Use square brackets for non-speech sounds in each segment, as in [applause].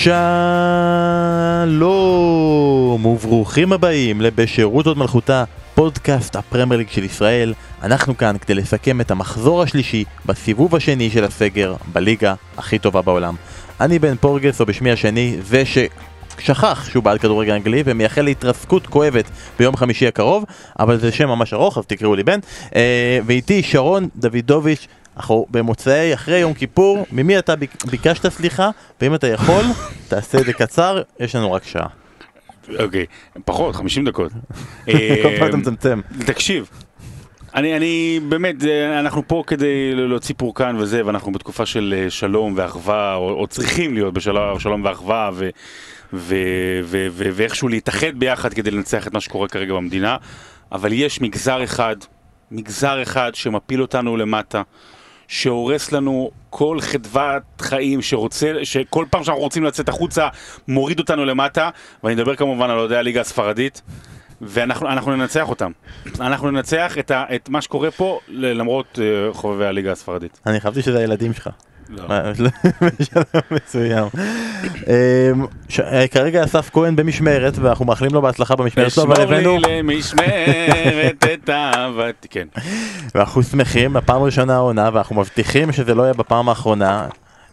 שלום וברוכים הבאים לבשירות עוד מלכותה, פודקאסט הפרמייר ליג של ישראל. אנחנו כאן כדי לסכם את המחזור השלישי בסיבוב השני של הסגר בליגה הכי טובה בעולם. אני בן פורגס, או בשמי השני, זה ששכח שהוא בעל כדורגל אנגלי ומייחל להתרסקות כואבת ביום חמישי הקרוב, אבל זה שם ממש ארוך, אז תקראו לי בן. אה, ואיתי שרון דוידוביץ'. אנחנו במוצאי אחרי יום כיפור, ממי אתה ביק- ביקשת סליחה, ואם אתה יכול, [laughs] תעשה את זה קצר, יש לנו רק שעה. אוקיי, פחות, 50 דקות. [laughs] כל פעם אתה אה, מצמצם. תקשיב, אני, אני באמת, זה- אנחנו פה כדי להוציא פורקן וזה, ואנחנו בתקופה של אה, שלום ואחווה, או, או צריכים להיות בשלום שלום ואחווה, ו, ואיכשהו להתאחד ביחד כדי לנצח את מה שקורה כרגע במדינה, אבל יש מגזר אחד, מגזר אחד שמפיל אותנו למטה. שהורס לנו כל חדוות חיים שרוצה, שכל פעם שאנחנו רוצים לצאת החוצה מוריד אותנו למטה ואני מדבר כמובן על אוהדי הליגה הספרדית ואנחנו אנחנו ננצח אותם. אנחנו ננצח את, ה, את מה שקורה פה למרות uh, חובבי הליגה הספרדית. אני חשבתי שזה הילדים שלך. לא. מה, [laughs] בשלב מסוים. אמ, אה, כרגע אסף כהן במשמרת ואנחנו מאחלים לו בהצלחה במשמרת שלו, אבל הבאנו, לי למשמרת [laughs] את אהבתי, כן. ואנחנו שמחים, בפעם הראשונה העונה, ואנחנו מבטיחים שזה לא יהיה בפעם האחרונה,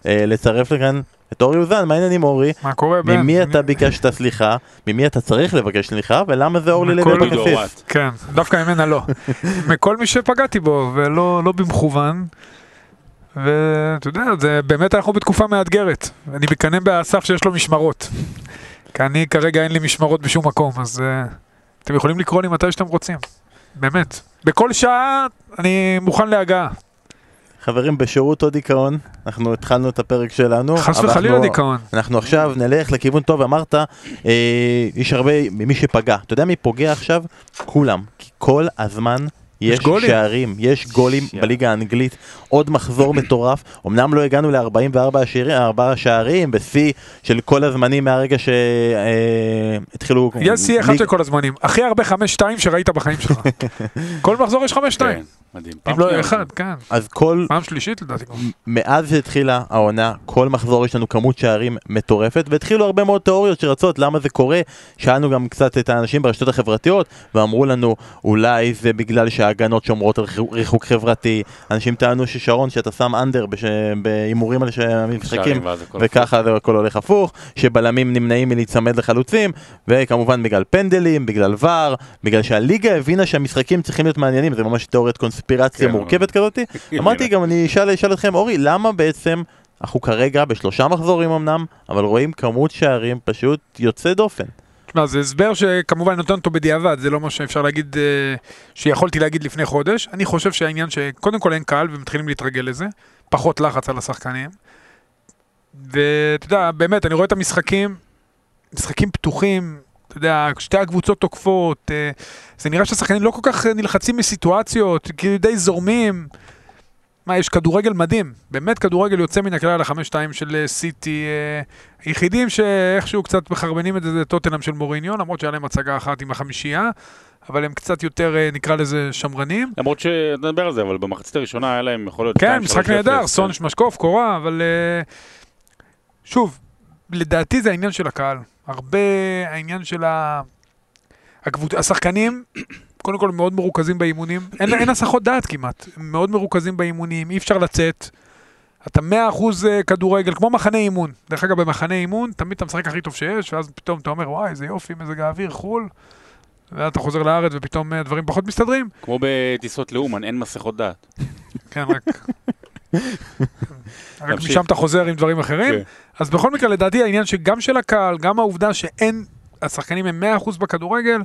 אה, לצרף לכאן את אורי אוזן, מה העניינים אורי? מה קורה בן? ממי אתה ביקשת סליחה? ממי אתה צריך לבקש סליחה? ולמה זה אורלי לוי אבקסיס? כן, דווקא ממנה לא. מכל מי שפגעתי בו, ולא לא במכוון. ואתה יודע, זה באמת אנחנו בתקופה מאתגרת. אני מקנא באסף שיש לו משמרות. כי אני כרגע אין לי משמרות בשום מקום, אז uh, אתם יכולים לקרוא לי מתי שאתם רוצים. באמת. בכל שעה אני מוכן להגעה. חברים, בשירות או דיכאון, אנחנו התחלנו את הפרק שלנו. חס וחלילה דיכאון. אנחנו עכשיו נלך לכיוון טוב, אמרת, אה, יש הרבה ממי שפגע. אתה יודע מי פוגע עכשיו? כולם. כי כל הזמן יש גולים. שערים, יש גולים יא. בליגה האנגלית, עוד מחזור מטורף. אמנם לא הגענו ל-44 שערים, בשיא של כל הזמנים מהרגע שהתחילו... יש שיא אחד של כל הזמנים. הכי הרבה 5-2 שראית בחיים שלך. [laughs] כל מחזור יש 5-2. כן, מדהים. פעם אם לא. אחד, כן. אז כל פעם שלישית לדעתי. מאז שהתחילה העונה, כל מחזור יש לנו כמות שערים מטורפת, והתחילו הרבה מאוד תיאוריות שרצות למה זה קורה. שאלנו גם קצת את האנשים ברשתות החברתיות, ואמרו לנו, אולי זה בגלל שההגנות שומרות על ריחוק- חברתי. אנשים טענו ששרון, שאתה שם אנדר בהימורים על המשחקים, וככה זה הכל הולך הפוך, שבלמים נמנעים מלהיצמד לחלוצים, וכמובן בגלל פנדלים, בגלל ור, בגלל שהליגה הבינה שהמשחקים צריכים להיות מעניינים, זה ממש תיאוריית קונספירציה כן, מורכבת כזאתי. [laughs] אמרתי גם, אני אשאל אתכם, אורי, למה בעצם אנחנו כרגע בשלושה מחזורים אמנם, אבל רואים כמות שערים פשוט יוצא דופן. תשמע, זה הסבר שכמובן נותן אותו בדיעבד, זה לא מה שאפשר להגיד, אה, שיכולתי להגיד לפני חודש. אני חושב שהעניין שקודם כל אין קהל ומתחילים להתרגל לזה, פחות לחץ על השחקנים. ואתה יודע, באמת, אני רואה את המשחקים, משחקים פתוחים, אתה יודע, שתי הקבוצות תוקפות, אה, זה נראה שהשחקנים לא כל כך אה, נלחצים מסיטואציות, כאילו די זורמים. מה, יש כדורגל מדהים, באמת כדורגל יוצא מן הכלל החמש שתיים של אה, סיטי. אה, היחידים שאיכשהו קצת מחרבנים את זה זה טוטנאם של מוריניו, למרות שהיה להם הצגה אחת עם החמישייה, אבל הם קצת יותר, אה, נקרא לזה, שמרנים. למרות שנדבר על זה, אבל במחצית הראשונה היה להם יכול להיות... כן, 2-3-0, משחק נהדר. סון שמשקוף, קורה, אבל שוב, לדעתי זה העניין של הקהל. הרבה העניין של ה... הקבוצ... השחקנים, קודם כל מאוד מרוכזים באימונים, אין, אין הסחות דעת כמעט, הם מאוד מרוכזים באימונים, אי אפשר לצאת. אתה 100% כדורגל, כמו מחנה אימון. דרך אגב, במחנה אימון, תמיד אתה משחק הכי טוב שיש, ואז פתאום אתה אומר, וואי, איזה יופי, מזג האוויר, חו"ל. ואז אתה חוזר לארץ ופתאום אה, דברים פחות מסתדרים. כמו בטיסות לאומן, אין מסכות דעת. כן, רק... [laughs] רק. משם אתה חוזר עם דברים אחרים. כן. אז בכל מקרה, לדעתי העניין שגם של הקהל, גם העובדה שאין, השחקנים הם 100% בכדורגל,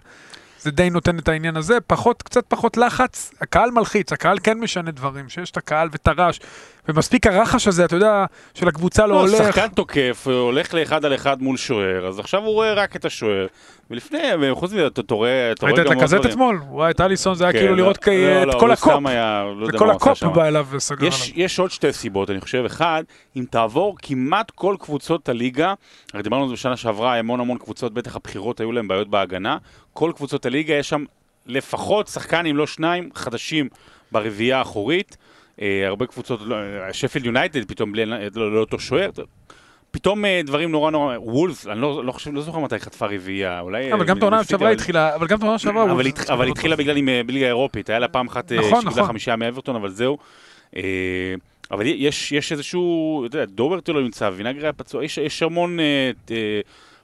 זה די נותן את העניין הזה. פחות, קצת פחות לחץ, הקהל מלחיץ, הקהל כן משנה דברים, שיש את הקהל ואת הרעש. ומספיק הרחש הזה, אתה יודע, של הקבוצה לא לא, הולך. שחקן תוקף, הוא הולך לאחד על אחד מול שוער, אז עכשיו הוא רואה רק את השוער. ולפני, וחוץ מזה, אתה אתה רואה אתה רואה ראית גם את עוד הקזט דברים. אתמול? וואי, את אליסון זה היה כן, כאילו לא, לראות כ- לא, את לא, כל הקופ. היה, לא וכל הקופ. הוא בא אליו וסגר יש, עליו. יש עוד שתי סיבות, אני חושב. אחד, אם תעבור כמעט כל קבוצות הליגה, הרי דיברנו על זה בשנה שעברה, המון המון קבוצות, בטח הבחירות היו להם בעיות בהגנה, כל קבוצות הליגה יש שם לפחות שחקן, אם לא שניים, חדשים ברביעייה האחורית. אה, הרבה קבוצות, לא, שפילד יונייטד פתאום בלי, לא, לא אותו שוער. פתאום אה, דברים נורא נורא, וולס, אני לא, לא חושב, לא זוכר מתי חטפה רביעייה, אולי... אבל אה, גם את העונה שעברה אבל- התחילה, אבל גם את העונה שעברה... אבל, הוא- הת... אבל התחילה בגלל עם בליגה האירופית, היה לה פעם אחת נכון, שקיבלה נכון. חמישה מאברטון, אבל זהו. אבל יש, יש איזשהו, אתה יודע, דוברטי לא נמצא, וינגרי היה פצוע, יש, יש המון אה, אה,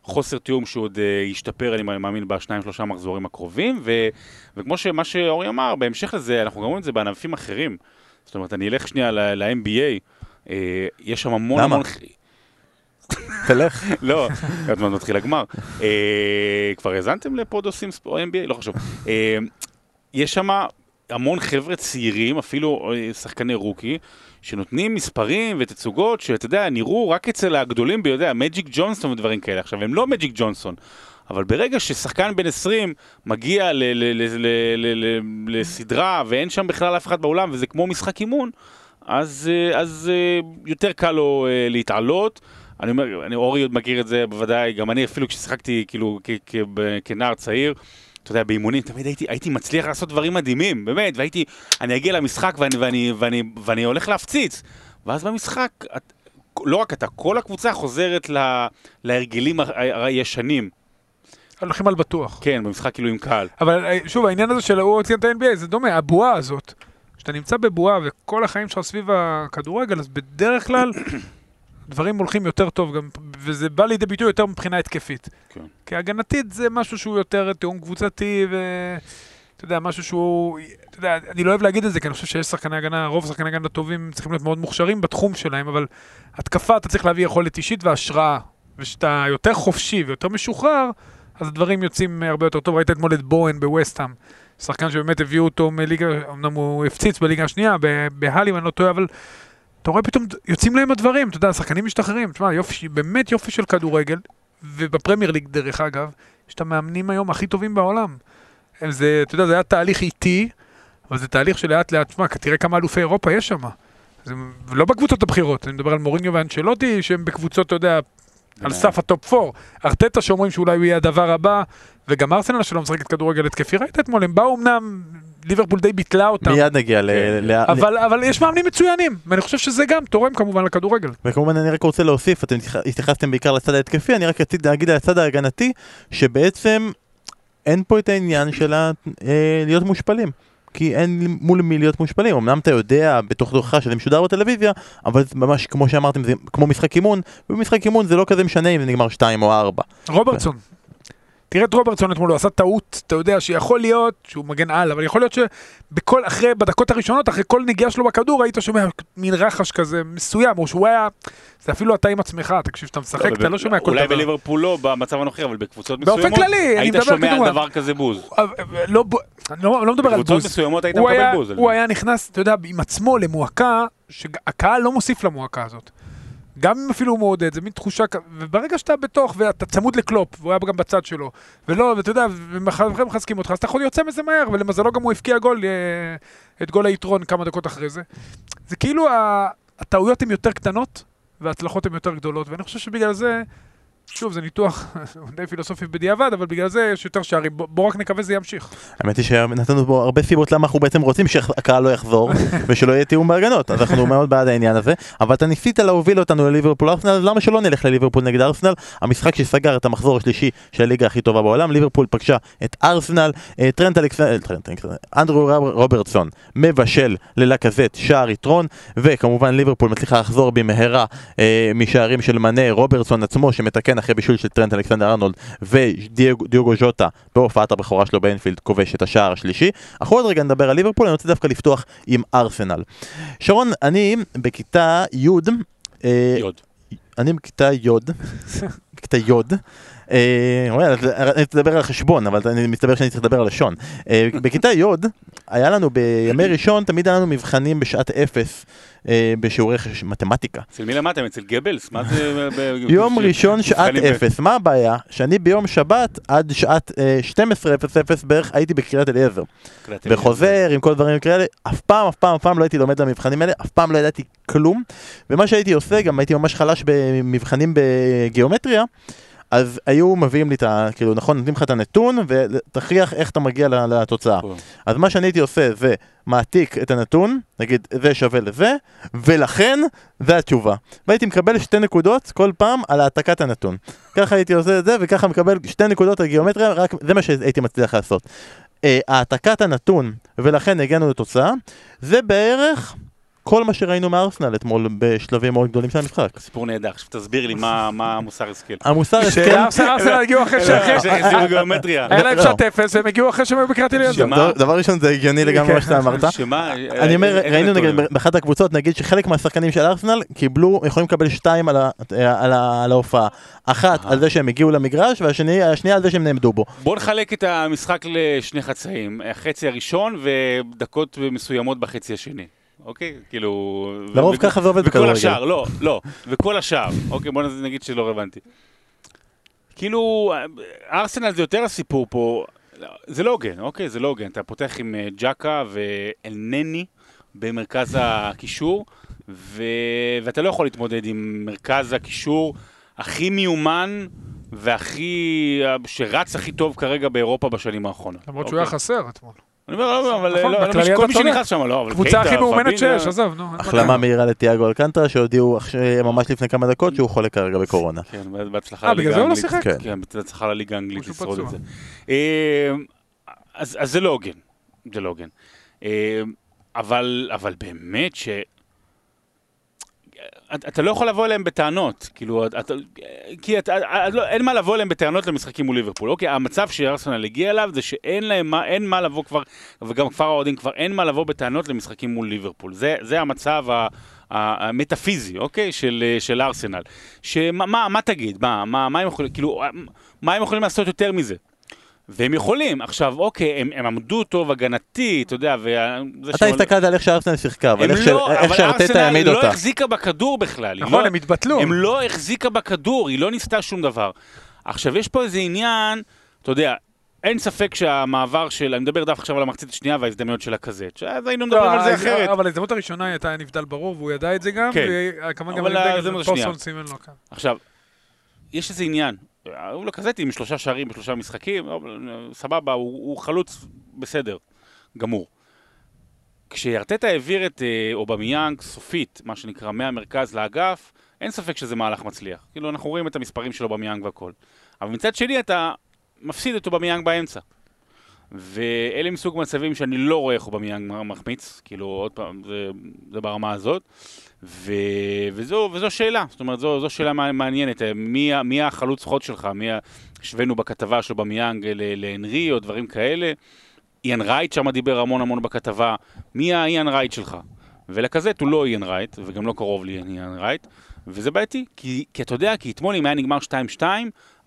חוסר תיאום שהוא עוד אה, ישתפר, אני מאמין, בשניים שלושה מחזורים הקרובים, ו, וכמו שמה שאורי אמר, בהמשך לזה, אנחנו גם רואים את זה בענפים אחרים. זאת אומרת, אני אלך שנייה ל-NBA, אה, יש שם המון למה? המון... תלך. [laughs] לא, עוד מעט מתחיל הגמר. אה, כבר האזנתם לפוד עושים ספורט NBA? לא חשוב. יש שם המון חבר'ה צעירים, אפילו שחקני רוקי, שנותנים מספרים ותצוגות שאתה יודע, נראו רק אצל הגדולים ביודע, מג'יק ג'ונסון ודברים כאלה. עכשיו, הם לא מג'יק ג'ונסון. אבל ברגע ששחקן בן 20 מגיע ל- ל- ל- ל- ל- לסדרה ואין שם בכלל אף אחד באולם וזה כמו משחק אימון, אז, אה, אז אה, יותר קל לו אה, להתעלות. אני אומר, אני, אורי עוד מכיר את זה בוודאי, גם אני אפילו כששיחקתי כאילו כ- כ- כנער צעיר, אתה יודע, באימונים, תמיד הייתי, הייתי מצליח לעשות דברים מדהימים, באמת, והייתי, אני אגיע למשחק ואני, ואני, ואני, ואני הולך להפציץ. ואז במשחק, את, לא רק אתה, כל הקבוצה חוזרת ל, להרגלים הישנים. הולכים על בטוח. כן, במשחק כאילו עם קהל. אבל אה, שוב, העניין הזה של הוא ציין את ה-NBA, זה דומה, הבועה הזאת. כשאתה נמצא בבועה וכל החיים שלך סביב הכדורגל, אז בדרך כלל דברים הולכים יותר טוב, גם, וזה בא לידי ביטוי יותר מבחינה התקפית. כן. כי הגנתית זה משהו שהוא יותר תיאום קבוצתי, ואתה יודע, משהו שהוא, אתה יודע, אני לא אוהב להגיד את זה, כי אני חושב שיש שחקני הגנה, רוב שחקני הגנה הטובים צריכים להיות מאוד מוכשרים בתחום שלהם, אבל התקפה אתה צריך להביא יכולת אישית והשראה. וכשאתה יותר חופשי ויותר משוחרר, אז הדברים יוצאים הרבה יותר טוב. ראית אתמול את בוהן בווסטהאם, שחקן שבאמת הביאו אותו מליגה, אמנם הוא הפציץ בליגה השנייה, ב- בהלי, אם אני לא טועה, אבל אתה רואה פתאום יוצאים להם הדברים, אתה יודע, השחקנים משתחררים. תשמע, יופי, באמת יופי של כדורגל, ובפרמייר ליג, דרך אגב, יש את המאמנים היום הכי טובים בעולם. זה, אתה יודע, זה היה תהליך איטי, אבל זה תהליך שלאט לאט, תשמע, תראה כמה אלופי אירופה יש שם. זה לא בקבוצות הבכירות, אני מדבר על מוריניו ואנצ'לוטי, שהם בקבוצות, אתה יודע, על סף הטופ 4. ארטטה שאומרים שאולי הוא יהיה הדבר הבא, וגם ארסנל שלא משחקת כדורגל התקפי, ראית אתמול, הם באו אמנם, ליברפול די ביטלה אותם, מיד נגיע ל... כן. ל- אבל, אבל יש מאמנים מצוינים, ואני חושב שזה גם תורם כמובן לכדורגל. וכמובן אני רק רוצה להוסיף, אתם התייח- התייחסתם בעיקר לצד ההתקפי, אני רק רציתי להגיד על הצד ההגנתי, שבעצם אין פה את העניין של אה, להיות מושפלים. כי אין מול מי להיות מושפלים, אמנם אתה יודע בתוך תוכך שזה משודר בטלוויזיה, אבל זה ממש כמו שאמרתם, זה כמו משחק אימון, ובמשחק אימון זה לא כזה משנה אם זה נגמר 2 או 4. רוברטסון. תראה את רוברטסון אתמול, הוא עשה טעות, אתה יודע, שיכול להיות, שהוא מגן על, אבל יכול להיות שבכל, אחרי, בדקות הראשונות, אחרי כל נגיעה שלו בכדור, היית שומע מין רחש כזה מסוים, או שהוא היה, זה אפילו אתה עם עצמך, תקשיב, כשאתה משחק, אתה לא שומע כל אולי דבר. בליברפול לא במצב הנוכחי, אבל בקבוצות באופן מסוימות, כללי, אני היית שומע על. דבר כזה בוז. אה, אה, לא, ב- אני לא, לא מדבר על בקבוצות בוז. מסוימות היית מקבל בוז. הוא. היה נכנס, אתה יודע, עם עצמו למועקה, שהקהל לא מוסיף למועקה הזאת. גם אם אפילו הוא מעודד, זה מין תחושה, וברגע שאתה בתוך ואתה צמוד לקלופ, והוא היה גם בצד שלו, ולא, ואתה יודע, וחבר'ה מחזקים אותך, אז אתה יכול יוצא מזה מהר, ולמזלו גם הוא הבקיע גול, אה, את גול היתרון כמה דקות אחרי זה. זה כאילו, הטעויות הן יותר קטנות, וההצלחות הן יותר גדולות, ואני חושב שבגלל זה, שוב, זה ניתוח [laughs] די פילוסופי בדיעבד, אבל בגלל זה יש יותר שערים. בוא- בוא רק נקווה שזה ימשיך. האמת היא שנתנו בו הרבה סיבות למה אנחנו בעצם רוצים שהקהל לא יחזור [laughs] ושלא יהיה תיאום בהגנות אז אנחנו מאוד בעד העניין הזה אבל אתה ניסית להוביל אותנו לליברפול ארסנל אז למה שלא נלך לליברפול נגד ארסנל המשחק שסגר את המחזור השלישי של הליגה הכי טובה בעולם ליברפול פגשה את ארסנל אה, טרנט אלכסנדר אלכסנדר אנדרו רוברטסון מבשל ללקזט שער יתרון וכמובן ליברפול מצליחה לחזור במהרה אה, משערים של מנה רוברטסון עצמו שמתקן אחרי בישול של טרנט אלכסנדר ארנולד ודיוגו ז'וטה בהופעת הבכורה שלו באנפילד כובש את השער השלישי. אנחנו עוד רגע נדבר על ליברפול, אני רוצה דווקא לפתוח עם ארסנל. שרון, אני בכיתה י', אה, יוד. אני בכיתה י', [laughs] בכיתה י', אה, אז אני תדבר על החשבון, אבל אני מסתבר שאני צריך לדבר על לשון. אה, בכיתה י', היה לנו בימי [laughs] ראשון, תמיד היה לנו מבחנים בשעת אפס אה, בשיעורי מתמטיקה. אצל מי למדתם? אצל גבלס? מה זה? [laughs] יום ראשון שעת אפס, מה הבעיה? שאני ביום שבת עד שעת אה, 12:00 בערך הייתי בקריית אליעזר. וחוזר עם כל דברים כאלה, אף פעם, אף פעם, אף פעם לא הייתי לומד במבחנים האלה, אף פעם לא ידעתי כלום. ומה שהייתי עושה, גם הייתי ממש חלש במבחנים בגיאומטריה, אז היו מביאים לי את ה... כאילו, נכון, נותנים לך את הנתון, ותכריח איך אתה מגיע לתוצאה. פה. אז מה שאני הייתי עושה זה מעתיק את הנתון, נגיד זה שווה לזה, ולכן זה התשובה. והייתי מקבל שתי נקודות כל פעם על העתקת הנתון. ככה הייתי עושה את זה, וככה מקבל שתי נקודות על גיאומטריה, רק זה מה שהייתי מצליח לעשות. אה, העתקת הנתון, ולכן הגענו לתוצאה, זה בערך כל מה שראינו מארסנל אתמול בשלבים מאוד גדולים של המשחק. סיפור נהדר. עכשיו תסביר לי מה מה המוסר השכל. המוסר הסכם, שארסנל [laughs] הגיעו אחרי שאחרי החזירו [laughs] גיאומטריה. היה להם לא. שעת אפס והם הגיעו אחרי שהם היו אליעזר. שמה? דבר- ראשון זה הגיוני לגמרי מה שאתה אמרת. [laughs] שמה? אני אומר, ראינו? נגיד באחת הקבוצות, נגיד שחלק מהשחקנים של ארסנל קיבלו, יכולים לקבל שתיים על ה- על ה- על ההופעה. אחת אה. על זה שהם הגיעו למגרש, והשנייה על זה שהם נעמדו בו. בוא נחלק את המשחק לשני חצאים. החצי הראשון ודקות מסוימות בחצי השני. אוקיי? כאילו... לרוב ו- ככה זה עובד וכל בכדורגל. השאר, לא, לא. וכל השאר. אוקיי, בוא נגיד שלא רלוונטי. כאילו, ארסנל זה יותר הסיפור פה. זה לא הוגן, אוקיי? זה לא הוגן. אתה פותח עם אה, ג'קה ואלנני במרכז הקישור, ו... ואתה לא יכול להתמודד עם מרכז הקישור הכי מיומן והכי... שרץ הכי טוב כרגע באירופה בשנים האחרונות. למרות שהוא אוקיי? היה חסר אתמול. אני אומר, לא, אבל נכון, לא, בכללי כל מי. שנכנס שם, לא, אבל קבוצה הכי מאומנת שיש, עזוב, נו. החלמה מה. מהירה לתיאגו אלקנטרה, שהודיעו ממש לפני כמה דקות שהוא חולה כרגע בקורונה. כן, בהצלחה אה, בגלל זה הוא לא שיחק? כן. בהצלחה לליגה האנגלית לשרוד את. זה. אה, אז אז זה לא הוגן, זה לא הוגן. אה, אבל אבל באמת ש... אתה לא יכול לבוא אליהם בטענות, כאילו, אתה, כי אתה, אה, לא, אין מה לבוא אליהם בטענות למשחקים מול ליברפול, אוקיי? המצב שארסנל הגיע אליו זה שאין להם מה, אין מה לבוא כבר, וגם כפר האוהדים כבר אין מה לבוא בטענות למשחקים מול ליברפול. זה, זה המצב ה, המטאפיזי, אוקיי? של, אה, של ארסנל. שמה, מה, מה תגיד? מה, מה, מה הם יכולים, כאילו, מה הם יכולים לעשות יותר מזה? והם יכולים, עכשיו אוקיי, הם, הם עמדו טוב הגנתי, אתה יודע, וזה אתה הסתכלת על איך שארסנל שיחקה, אבל איך ש- לא, איך אבל שארטטה ארסנל העמיד לא אותה. החזיקה בכדור בכלל. נכון, לא- הם התבטלו. הם לא החזיקה בכדור, היא לא ניסתה שום דבר. עכשיו, יש פה איזה עניין, אתה יודע, אין ספק שהמעבר של, אני מדבר דווקא עכשיו על המחצית השנייה וההזדמנויות של לקזט, שאז היינו מדברים לא, על זה אז- אחרת. אבל ההזדמנות הראשונה הייתה נבדל ברור, והוא ידע את זה גם, כן. וכמובן גם אבל נבדל, ההזדמנות השנייה. פרגוסון סימן לו כאן. עכשיו, יש איזה עניין, הוא לא לקזט עם שלושה שערים בשלושה משחקים, אה, סבבה, הוא, הוא חלוץ בסדר, גמור. כשארטטה העביר את אה, אובמיאנג סופית, מה שנקרא, מהמרכז לאגף, אין ספק שזה מהלך מצליח. כאילו, אנחנו רואים את המספרים של אובמיאנג והכל. אבל מצד שני, אתה מפסיד את אובמיאנג באמצע. ואלה מסוג מצבים שאני לא רואה איך אובמיאנג מחמיץ, כאילו, עוד פעם, זה, זה ברמה הזאת. ו... וזו, וזו שאלה, זאת אומרת, זו, זו שאלה מע- מעניינת, מי, מי החלוץ חוד שלך, מי. השווינו בכתבה של אובמיאנג להנרי או דברים כאלה, איאן רייט שם דיבר המון המון בכתבה, מי האיאן רייט שלך? ולקזט הוא לא איאן רייט, וגם לא קרוב לאיאן רייט, וזה בעייתי, כי, כי אתה יודע, כי אתמול אם היה נגמר 2-2,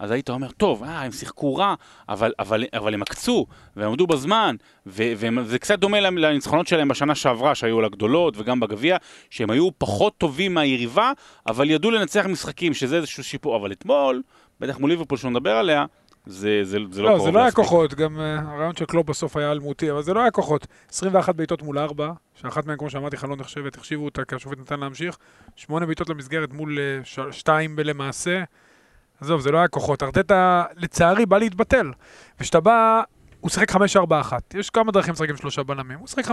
אז היית אומר, טוב, אה, הם שיחקו רע, אבל, אבל, אבל הם עקצו, והם עמדו בזמן, וזה קצת דומה לניצחונות שלהם בשנה שעברה, שהיו על הגדולות, וגם בגביע, שהם היו פחות טובים מהיריבה, אבל ידעו לנצח משחקים, שזה איזשהו שיפור. אבל אתמול, בטח מול ליברפול שלא נדבר עליה, זה, זה, זה לא לא, קרוב זה לא היה. כוחות, גם אה, הרעיון של קלופ בסוף היה אלמותי, אבל זה לא היה כוחות. 21 בעיטות מול 4, שאחת מהן, כמו שאמרתי לא נחשבת, החשיבו אותה כי השופט נתן להמשיך. 8 בעיטות למסגרת מול 2 למעשה. עזוב, זה לא היה כוחות. ארטטה, לצערי, בא להתבטל. וכשאתה בא, הוא שיחק 5-4-1. יש כמה דרכים לשחק עם שלושה בלמים. הוא שיחק 5-4-1,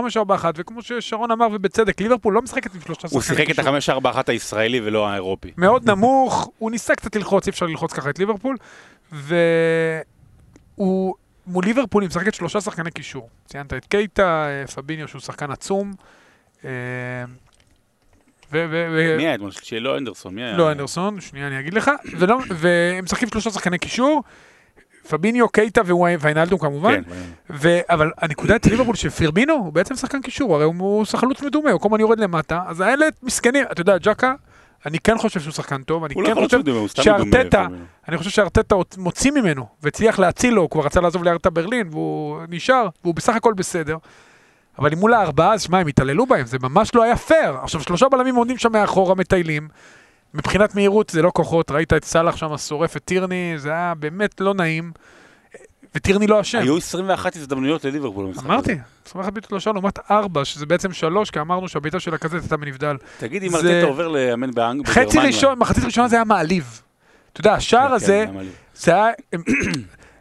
וכמו ששרון אמר, ובצדק, ליברפול לא משחקת עם שלושה הוא שיחק את קישור. החמש ארבע אחת הישראלי ולא האירופי. מאוד נמוך, [laughs] הוא ניסה קצת ללחוץ, אי אפשר ללחוץ ככה את ליברפול, והוא מול ליברפול היא משחקת שלושה שחקני קישור. ציינת את קייטה, אה, פביניו שהוא שחקן עצום. ו- ו- ו- מי היה אתמול? שלישי? לא אנדרסון, מי היה? לא אנדרסון, שנייה אני אגיד לך, [clears throat] ולא- והם משחקים שלושה שחקני קישור, פביניו, קייטה וויינלדום כמובן, כן, ו... אבל הנקודה אצל ליברפול שפירמינו הוא בעצם שחקן קישור, הרי הוא חלוץ מדומה, הוא כל הזמן יורד למטה, אז האלה מסכנים, אתה יודע, ג'קה אני כן חושב שהוא שחקן טוב, אני לא כן חושב שארטטה. אני חושב שארטטה מוציא ממנו, והצליח להציל לו, הוא כבר רצה לעזוב לארטה ברלין, והוא נשאר, והוא בסך הכל בסדר. אבל אם מול הארבעה, אז שמע, הם התעללו בהם, זה ממש לא היה פייר. עכשיו, שלושה בלמים עומדים שם מאחורה, מטיילים. מבחינת מהירות זה לא כוחות, ראית את סאלח שם שורף את טירני, זה היה באמת לא נעים. וטירני לא אשם. היו 21 הזדמנויות לליברפול במשחק הזה. אמרתי, 21 בעיטות לשער לעומת 4, שזה בעצם 3, כי אמרנו שהבעיטה של הקזט הייתה בנבדל. תגיד, אם ארטטה עובר לאמן באנג- בגרמניה. חצי ראשון, מחצית ראשונה זה היה מעליב. אתה יודע, כן, השער כן, הזה, למה לי? זה היה...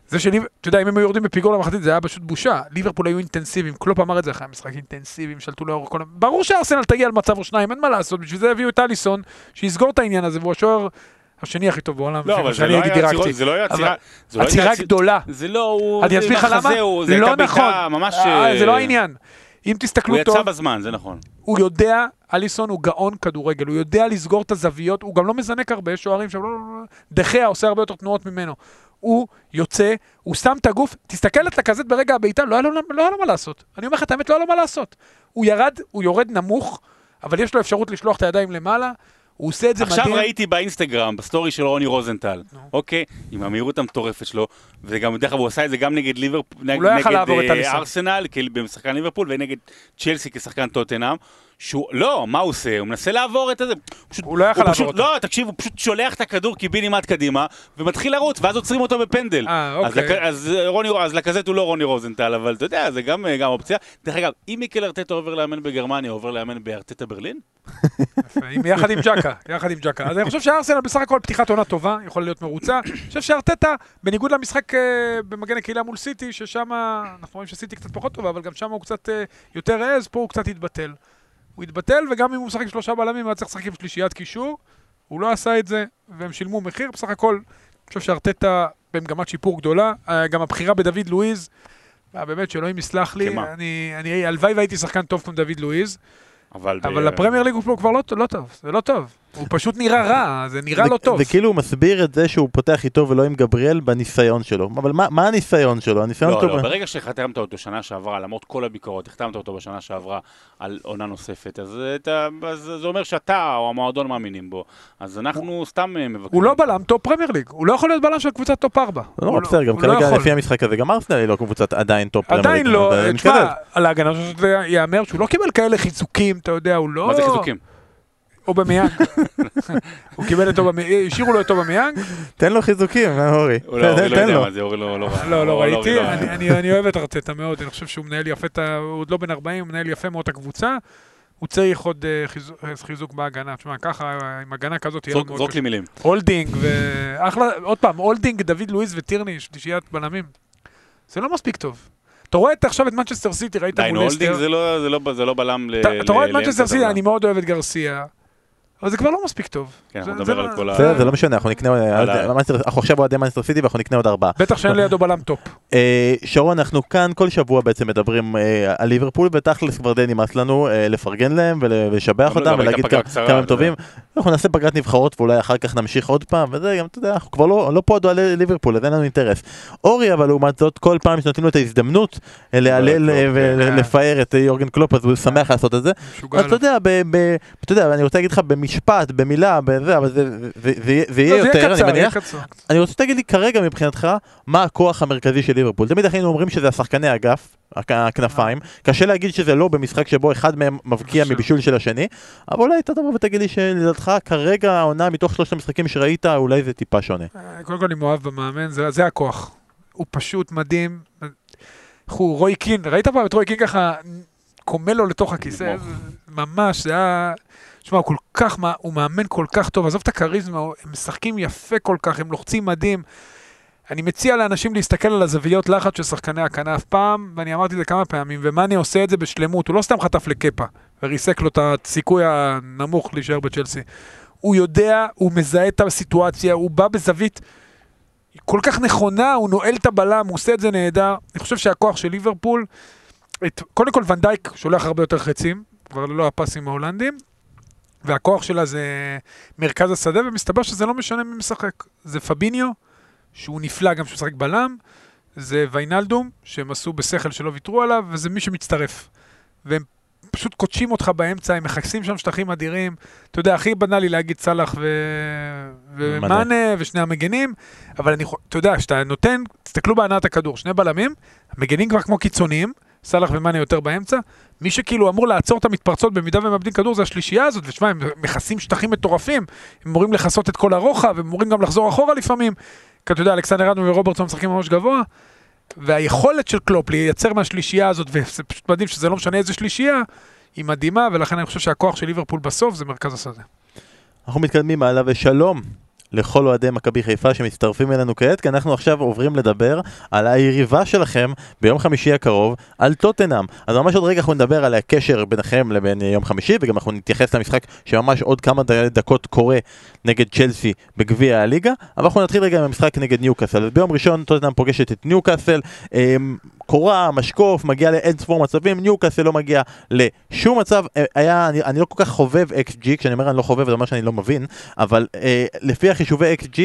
זה שלי, אתה יודע, אם הם היו יורדים בפיגור למחצית, זה היה פשוט בושה. ליברפול היו אינטנסיביים, קלופ אמר את זה אחרי המשחק, אינטנסיביים, שלטו לאורך כל... ה- ברור שארסנל תגיע למצב או שניים, אין מה לעשות, בשביל זה הביאו את אליסון, שיסגור את העניין הזה, והוא השוער השני הכי טוב בעולם, לא, אבל זה שאני לא היה. עצירות- זה לא היה עצירה... זה לא הייתה עצירה עציר- גדולה. זה לא, הוא... אני אסביר לך למה? זה לא נכון. אה, זה לא אה, העניין. אם הוא תסתכלו יצא טוב, בזמן, זה נכון. הוא יודע, אליסון הוא גאון כדורגל, הוא יודע לסגור את הזוויות, הוא גם לא מזנק הרבה, יש שוערים שם, לא, לא, לא, דה חאה עושה הרבה יותר תנועות ממנו. הוא יוצא, הוא שם את הגוף, תסתכל את לקזט ברגע הבעיטה, לא היה לו, לא לו מה לעשות. אני אומר לך את האמת, לא היה לו מה לעשות. הוא ירד, הוא יורד נמוך, אבל יש לו אפשרות לשלוח את הידיים למעלה, הוא עושה את זה עכשיו מדהים. ראיתי באינסטגרם, בסטורי של רוני רוזנטל, נו. אוקיי, עם המהירות המטורפת שלו, וגם דרך אגב הוא עשה את זה גם נגד ליברפול, נגד לא נגד, לעבור את אה. ארסנל, בשחקן ליברפול, ונגד צ'לסי כשחקן טוטנהאם, שהוא, לא, מה הוא עושה? הוא מנסה לעבור את זה, פשוט, הוא לא יכל לעבור פשוט, אותו. לא, תקשיב, הוא פשוט שולח את הכדור קיבינימט קדימה, ומתחיל לרוץ, ואז עוצרים אותו בפנדל. אה, אז, אוקיי. אז, אה, רוני, אז לקזט הוא לא רוני רוזנטל, אבל אתה יודע, זה גם, אה, גם אופציה. דרך אגב, אם מיקל ארטטה עובר לאמן בגרמניה, עובר לאמן בארטטה ברלין? יחד עם ג'קה, יחד עם ג'קה. אז אני חושב שארסנל בסך הכל פתיחת עונה טובה, יכול להיות מרוצה. אני חושב שארטטה, בניגוד למשחק אה, במגן הקהילה מול סיטי, ששם, אנחנו רואים שסיטי קצת פחות טובה, אבל גם שם הוא קצת יותר העז, פה הוא קצת התבטל. הוא התבטל, וגם אם הוא משחק עם שלושה בלמים, הוא היה צריך לשחק עם שלישיית קישור. הוא לא עשה את זה, והם שילמו מחיר. בסך הכל, אני חושב שארטטה במגמת שיפור גדולה. אה, גם הבחירה בדוד לואיז, אה, באמת, שאלוהים יסלח לי, כמה? אני, אני, הלוואי והייתי שחקן טוב כמו דוד לואיז. אבל... אבל ב- לפרמייר ליג הוא כבר לא, לא טוב, זה לא טוב. הוא פשוט נראה רע, זה נראה זה- לא טוב. זה כאילו הוא מסביר את זה שהוא פותח איתו ולא עם גבריאל בניסיון שלו. אבל מה, מה הניסיון שלו? הניסיון לא, שלו... לא, ברגע שחתמת אותו שנה שעברה, למרות כל הביקורות, החתמת אותו בשנה שעברה על עונה נוספת, אז, אתה, אז זה אומר שאתה או המועדון מאמינים בו. אז אנחנו סתם אה, מבקרים. הוא לא בלם טופ פרמייר ליג, הוא לא יכול להיות בלם של קבוצת טופ 4. לא, לא, בסדר, גם הוא לא כרגע יכול. לפי המשחק הזה, גם ארסנל היא לא קבוצת עדיין טופ פרמייר עדיין ליג, לא, אבל זה תשמע. על ההגנה שלו ייאמר שהוא לא קיבל כאלה חיזוקים, אתה יודע, הוא לא... מה זה חיזוקים? אובמיאנג. הוא קיבל את אובמיאנג, השאירו לו את אובמיאנג. תן לו חיזוקים, אה, אורי. הוא לא, תן- אורי לא תן יודע. מה זה, אורי לא לא ראה. לא, לא אורי ראיתי, לא- אני- אני אני אוהב את ארטטה מאוד, אני חושב שהוא מנהל יפה, הוא עוד לא בן 40, הוא מנהל יפה מאוד את הקבוצה. הוא צריך עוד אה, חיזוק- אה, חיזוק בהגנה. תשמע, ככה, עם הגנה כזאת יהיה לו זרוק מאוד זרוק קשה. לי מילים. הולדינג ואחלה, עוד פעם, הולדינג, דוד לואיס וטירני, שלישיית בלמים. זה לא מספיק טוב. אתה רואה את- עכשיו את מנצ'סטר סיטי, ראית די, מול הולדינג לסטר. זה לא- זה לא- זה לא בלם ל... אתה רואה את מנצ'סטר סיטי. אני מאוד אוהב את גרסיה. אבל זה כבר לא מספיק טוב. כן, זה- אנחנו נדבר לא- על כל ה... בסדר, זה לא משנה, אנחנו נקנה... אנחנו עכשיו אוהדי מנצ'סטר סיטי ואנחנו נקנה עוד ארבעה. בטח שאין לידו בלם טופ. אה, שרון, אנחנו כאן כל שבוע בעצם מדברים אה, על ליברפול, ותכלס כבר די נמאס לנו אה, לפרגן להם ול- ולשבח אבל אותם ולהגיד כמה הם טובים. אנחנו נעשה פגרת נבחרות ואולי אחר כך נמשיך עוד פעם, וזה גם, אתה יודע, אנחנו כבר לא לא פה עוד אוהדי ליברפול, אז אין לנו אינטרס. אורי, אבל לעומת זאת, כל פעם שנותנים לו את ההזדמנות להלל כן. ולפאר את יורגן קלופ, אז הוא שמח לעשות את זה. אתה יודע, אני רוצה להגיד לך במשפט, במילה, בזה, אבל זה- זה זה- זה יהיה לא, זה יותר, יהיה אני קצר, יהיה מניח. אני רוצה שתגיד לי כרגע מבחינתך, מה הכוח המרכזי של ליברפול. תמיד היינו אומרים שזה השחקני אגף, הכ- הכנפיים. קשה להגיד שזה לא במשחק שבו אחד מהם מבקיע. מבישול של השני, אבל אולי אתה תבוא ותגיד לי שלדעתך כרגע העונה מתוך שלושת המשחקים שראית, אולי זה טיפה שונה. אה, קודם כל אני מאוהב במאמן, זה, זה הכוח. הוא פשוט מדהים. הוא, רוי קין, ראית פעם את רוי קין ככה קומל לו לתוך הכיסא? ממש, זה היה... תשמע, הוא כל כך, הוא מאמן כל כך טוב, עזוב את הכריזמה, הם משחקים יפה כל כך, הם לוחצים מדהים. אני מציע לאנשים להסתכל על הזוויות לחץ של שחקני הכנף פעם, ואני אמרתי את זה כמה פעמים, ומאני עושה את זה בשלמות, הוא לא סתם חטף לקפה, וריסק לו את הסיכוי הנמוך להישאר בצ'לסי. הוא יודע, הוא מזהה את הסיטואציה, הוא בא בזווית כל כך נכונה, הוא נועל את הבלם, הוא עושה את זה נהדר. אני חושב שהכוח של ליברפול, את, קודם כל ונדייק שולח הרבה יותר חצים, כבר ללא הפסים ההולנדים, והכוח שלה זה מרכז השדה, ומסתבר שזה לא משנה מי משחק. זה פביניו, שהוא נפלא גם כשהוא משחק בלם, זה ויינלדום, שהם עשו בשכל שלא ויתרו עליו, וזה מי שמצטרף. והם פשוט קודשים אותך באמצע, הם מכסים שם שטחים אדירים. אתה יודע, הכי בנאלי להגיד סאלח ו... ומאנה ושני המגנים, אבל אני, אתה יודע, כשאתה נותן, תסתכלו בהנעת הכדור, שני בלמים, המגנים כבר כמו קיצוניים, סאלח ומאנה יותר באמצע, מי שכאילו אמור לעצור את המתפרצות במידה והם מאבדים כדור זה השלישייה הזאת, ושמע, הם מכסים שטחים מטורפים, הם אמורים לכסות את כל הרוחב, הם אמורים גם לחזור אחורה לפעמים, כי אתה יודע, אלכסנדר אדמו ורוברטסון משחקים ממש גבוה, והיכולת של קלופ לייצר מהשלישייה הזאת, וזה פשוט מדהים שזה לא משנה איזה שלישייה, היא מדהימה, ולכן אני חושב שהכוח של ליברפול בסוף זה מרכז השדה. אנחנו מתקדמים הלאה ושלום לכל אוהדי מכבי חיפה שמצטרפים אלינו כעת, כי אנחנו עכשיו עוברים לדבר על היריבה שלכם ביום חמישי הקרוב, על טוטנאם. אז ממש עוד רגע אנחנו נדבר על הקשר ביניכם לבין יום חמישי, וגם אנחנו נתייחס למשחק שממש עוד כמה דקות קורה נגד צ'לסי בגביע הליגה, אבל אנחנו נתחיל רגע עם המשחק נגד ניוקאסל. ביום ראשון טוטנאם פוגשת את ניוקאסל, אמ, קורה, משקוף, מגיע לאין ספור מצבים, ניוקאסל לא מגיע לשום מצב, אה, היה, אני, אני לא כל כך חובב XG, כשאני אומר אני לא חובב זה אומר שאני לא מבין, אבל אה, לפי החישובי XG,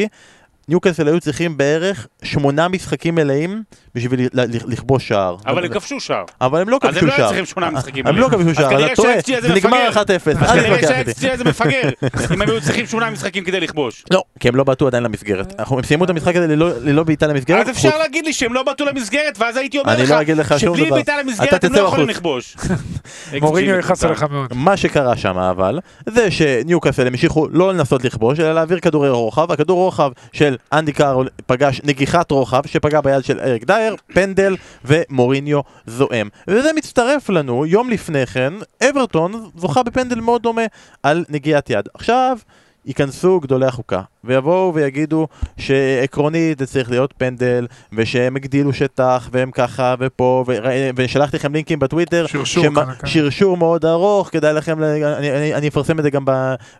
ניוקאסל היו צריכים בערך שמונה משחקים מלאים בשביל לכבוש שער. אבל הם כבשו שער. אבל הם לא אז הם כבשו לא היו שער. צריכים שמונה משחקים הם לא מלאים. כבשו שער, אתה טועה, זה נגמר מפגר. 1-0, אז אל כנראה תתווכח איתי. שה-XG הזה מפגר, אם הם היו צריכים שמונה משחקים כדי לכבוש. לא, כי הם לא בעטו עדיין למסגרת. אנחנו- הם סיימו את המשחק הזה ללא- בעיטה למסגרת. אז אפשר להגיד לי שהם לא בעטו למסגרת, ואז הייתי אומר אני לך לא אגיד לך שום שבלי. בעיטה למסגרת הם לא יכולים. לכבוש. [laughs] [laughs] מוריניו יכעס מטומטם. עליך מאוד. מה שקרה שם אבל, זה שניוקאסל המשיכו לא לנסות לכבוש, אלא להעביר כדורי רוחב, הכדור רוחב של אנדי קארול פגש נגיחת רוחב שפגע ביד של אריק דייר, פנדל ומוריניו זועם. וזה מצטרף לנו, יום לפני כן, אברטון זוכה בפנדל מאוד דומה על נגיעת יד. עכשיו... ייכנסו גדולי החוקה ויבואו ויגידו שעקרונית זה צריך להיות פנדל ושהם הגדילו שטח והם ככה ופה ורא- ושלחתי לכם לינקים בטוויטר שרשור שמה- כאן, כאן. שרשור מאוד ארוך, כדאי לכם, ל- אני, אני, אני אפרסם את זה גם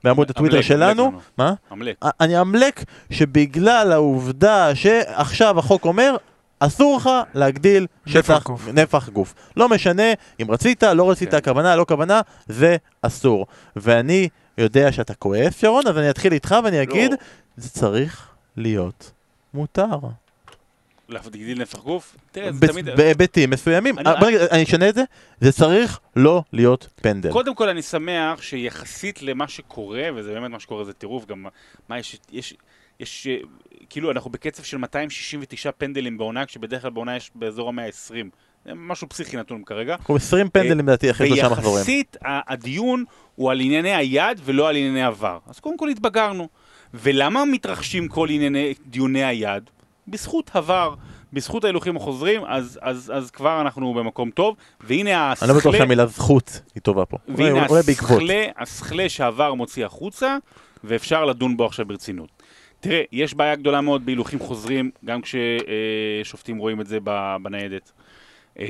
בעמוד הטוויטר עמלק, שלנו. לנו. מה? עמלק. אני אמלק שבגלל העובדה שעכשיו החוק אומר, אסור לך להגדיל נפח שטח, גוף. נפח גוף. לא משנה אם רצית, לא רצית, כן. כוונה, לא כוונה, זה אסור. ואני יודע שאתה כועס, שרון, אז אני אתחיל איתך ואני אגיד, לא. זה צריך להיות מותר. להגדיל נפח גוף? תראה, זה תמיד... בהיבטים מסוימים. אני- בוא נגיד, אני אשנה את זה, זה צריך לא להיות פנדל. קודם כל אני שמח שיחסית למה שקורה, וזה באמת מה שקורה זה טירוף, גם מה יש, יש, אה, כאילו אנחנו בקצב של 269 פנדלים בעונה, כשבדרך כלל בעונה יש באזור המאה ה-20. זה משהו פסיכי נתון כרגע. אנחנו 20 פנדלים לדעתי אחרי שלושה מחזורים. ויחסית הדיון הוא על ענייני היד ולא על ענייני עבר. אז קודם כל התבגרנו. ולמה מתרחשים כל ענייני דיוני היד? בזכות עבר, בזכות ההילוכים החוזרים, אז, אז, אז כבר אנחנו במקום טוב, והנה אני לא בטוח שהמילה זכות היא טובה פה. והנה. הסכלה, הסכלה שעבר מוציא החוצה, ואפשר לדון בו עכשיו ברצינות. תראה, יש בעיה גדולה מאוד בהילוכים חוזרים, גם כששופטים רואים את זה בניידת. אה,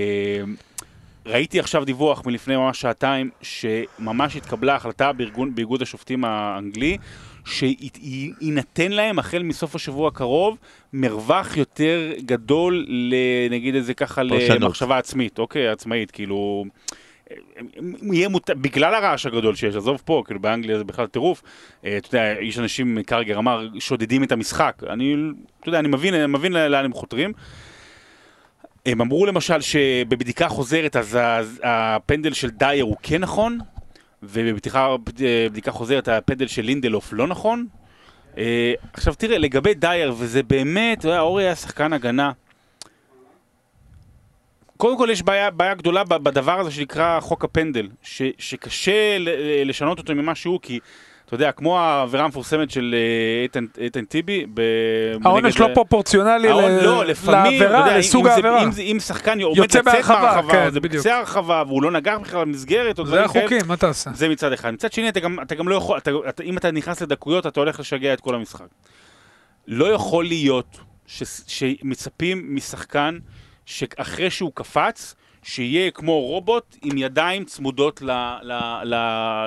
ראיתי עכשיו דיווח מלפני ממש שעתיים, שממש התקבלה החלטה בארגון, באיגוד השופטים האנגלי, שיינתן להם החל מסוף השבוע הקרוב מרווח יותר גדול, נגיד את זה ככה, פרשנות. למחשבה עצמית, אוקיי, עצמאית, כאילו... יהיה מות... בגלל הרעש הגדול שיש, עזוב פה, כאילו באנגליה זה בכלל טירוף. אה, אתה יודע, איש אנשים, קרגר אמר, שודדים את המשחק. אני, אתה יודע, אני מבין, אני מבין לאן הם חותרים. הם אמרו למשל שבבדיקה חוזרת אז הפנדל של דייר הוא כן נכון, ובבדיקה בדיקה חוזרת הפנדל של לינדלוף לא נכון. אה, עכשיו תראה, לגבי דייר, וזה באמת, אתה יודע, אורי היה שחקן הגנה. קודם כל יש בעיה, בעיה גדולה בדבר הזה שנקרא חוק הפנדל, ש, שקשה לשנות אותו ממה שהוא, כי אתה יודע, כמו העבירה המפורסמת של אה, איתן, איתן טיבי, העונש לא פרופורציונלי ל- לא, לפעמים, אתה יודע, לעבירה, אם- לסוג אם זה- העבירה. אם זה- אם שחקן עומד יוצא לצאת בהרחבה, מהרחבה, כן, זה. בקצה הרחבה, והוא לא נגח בכלל במסגרת, זה. החוקים, מה תעשה? זה מצד אחד. מצד שני, אתה גם, אתה גם לא יכול, אתה, אתה, אם אתה נכנס לדקויות, אתה הולך לשגע את כל המשחק. לא יכול להיות ש, שמצפים משחקן שאחרי שהוא קפץ, שיהיה כמו רובוט עם ידיים צמודות ל, ל, ל,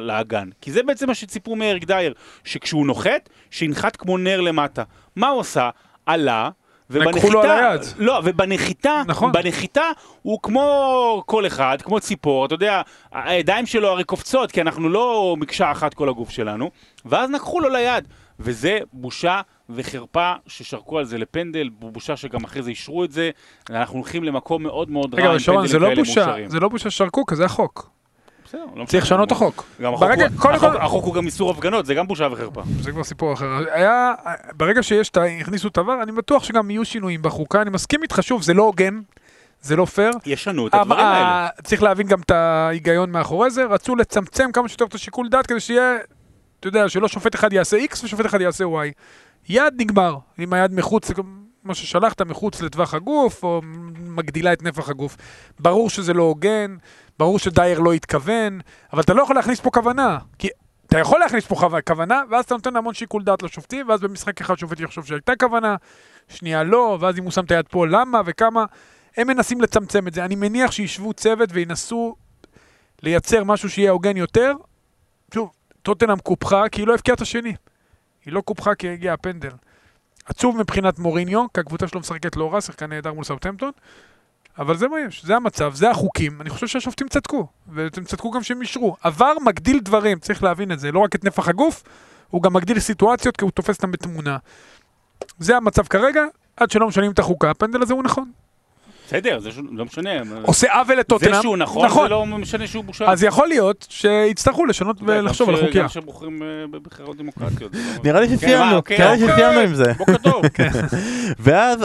לאגן. כי זה בעצם מה שציפו מאריק דייר, שכשהוא נוחת, שינחת כמו נר למטה. מה הוא עשה? עלה, לקחו לו על היד. לא, ובנחיתה, נכון. בנחיתה הוא כמו כל אחד, כמו ציפור, אתה יודע, הידיים שלו הרי קופצות, כי אנחנו לא מקשה אחת כל הגוף שלנו, ואז לקחו לו ליד, וזה בושה וחרפה ששרקו על זה לפנדל, בושה שגם אחרי זה אישרו את זה, אנחנו הולכים למקום מאוד מאוד רע רגע, אבל עם פנדלים לא כאלה מאושרים. זה לא בושה ששרקו, כי זה החוק. בסדר, לא צריך. לשנות את החוק. גם החוק ברגע- הוא- קודם החוק- כל- החוק הוא גם איסור הפגנות, זה גם בושה וחרפה. זה כבר סיפור אחר. היה, ברגע שיש, הכניסו את אני בטוח שגם יהיו שינויים בחוקה, אני מסכים איתך, שוב, זה לא הוגן, זה לא פייר. ישנו את הדברים האלה. ה- צריך להבין גם את ההיגיון מאחורי זה, רצו לצמצם כמה שיותר את השיקול דעת כדי שיהיה, אתה יודע, שלא שופט אחד יעשה X ושופט אחד יעשה Y. יד נגמר, אם היד מחוץ, כמו ששלחת, מחוץ לטווח הגוף, או מגדילה את נפח הגוף. ברור שזה לא הוגן, ברור שדייר לא התכוון, אבל אתה לא יכול להכניס פה כוונה, כי אתה יכול להכניס פה כו- כוונה, ואז אתה נותן המון שיקול דעת לשופטים, ואז במשחק אחד שופט יחשוב שהייתה כוונה, שנייה לא, ואז אם הוא שם את היד פה, למה וכמה. הם מנסים לצמצם את זה. אני מניח שישבו צוות וינסו לייצר משהו שיהיה הוגן יותר. שוב, טוטנאם קופחה כי היא לא הבקיעה את השני. היא לא קופחה כי הגיע הפנדל. עצוב מבחינת מוריניו, כי הקבוצה שלו משחקת לא רע, שחקן נהדר מול סאוטהמפטון. אבל זה מה יש, זה המצב, זה החוקים. אני חושב שהשופטים צדקו, ואתם צדקו גם שהם אישרו. עבר מגדיל דברים, צריך להבין את זה. לא רק את נפח הגוף, הוא גם מגדיל סיטואציות כי הוא תופס אותם בתמונה. זה המצב כרגע, עד שלא משנים את החוקה, הפנדל הזה הוא נכון. בסדר, זה לא משנה. עושה עוול לטוטנאם. זה שהוא נכון, זה לא משנה שהוא בושה. אז יכול להיות שיצטרכו לשנות ולחשוב על החוקיה. גם שבוחרים אה, בבחירות דמוקרטיות. נראה לי כן, מה, שסיימנו, אוקיי, נראה לי אוקיי. שסיימנו עם זה. בוקר טוב. [laughs] ואז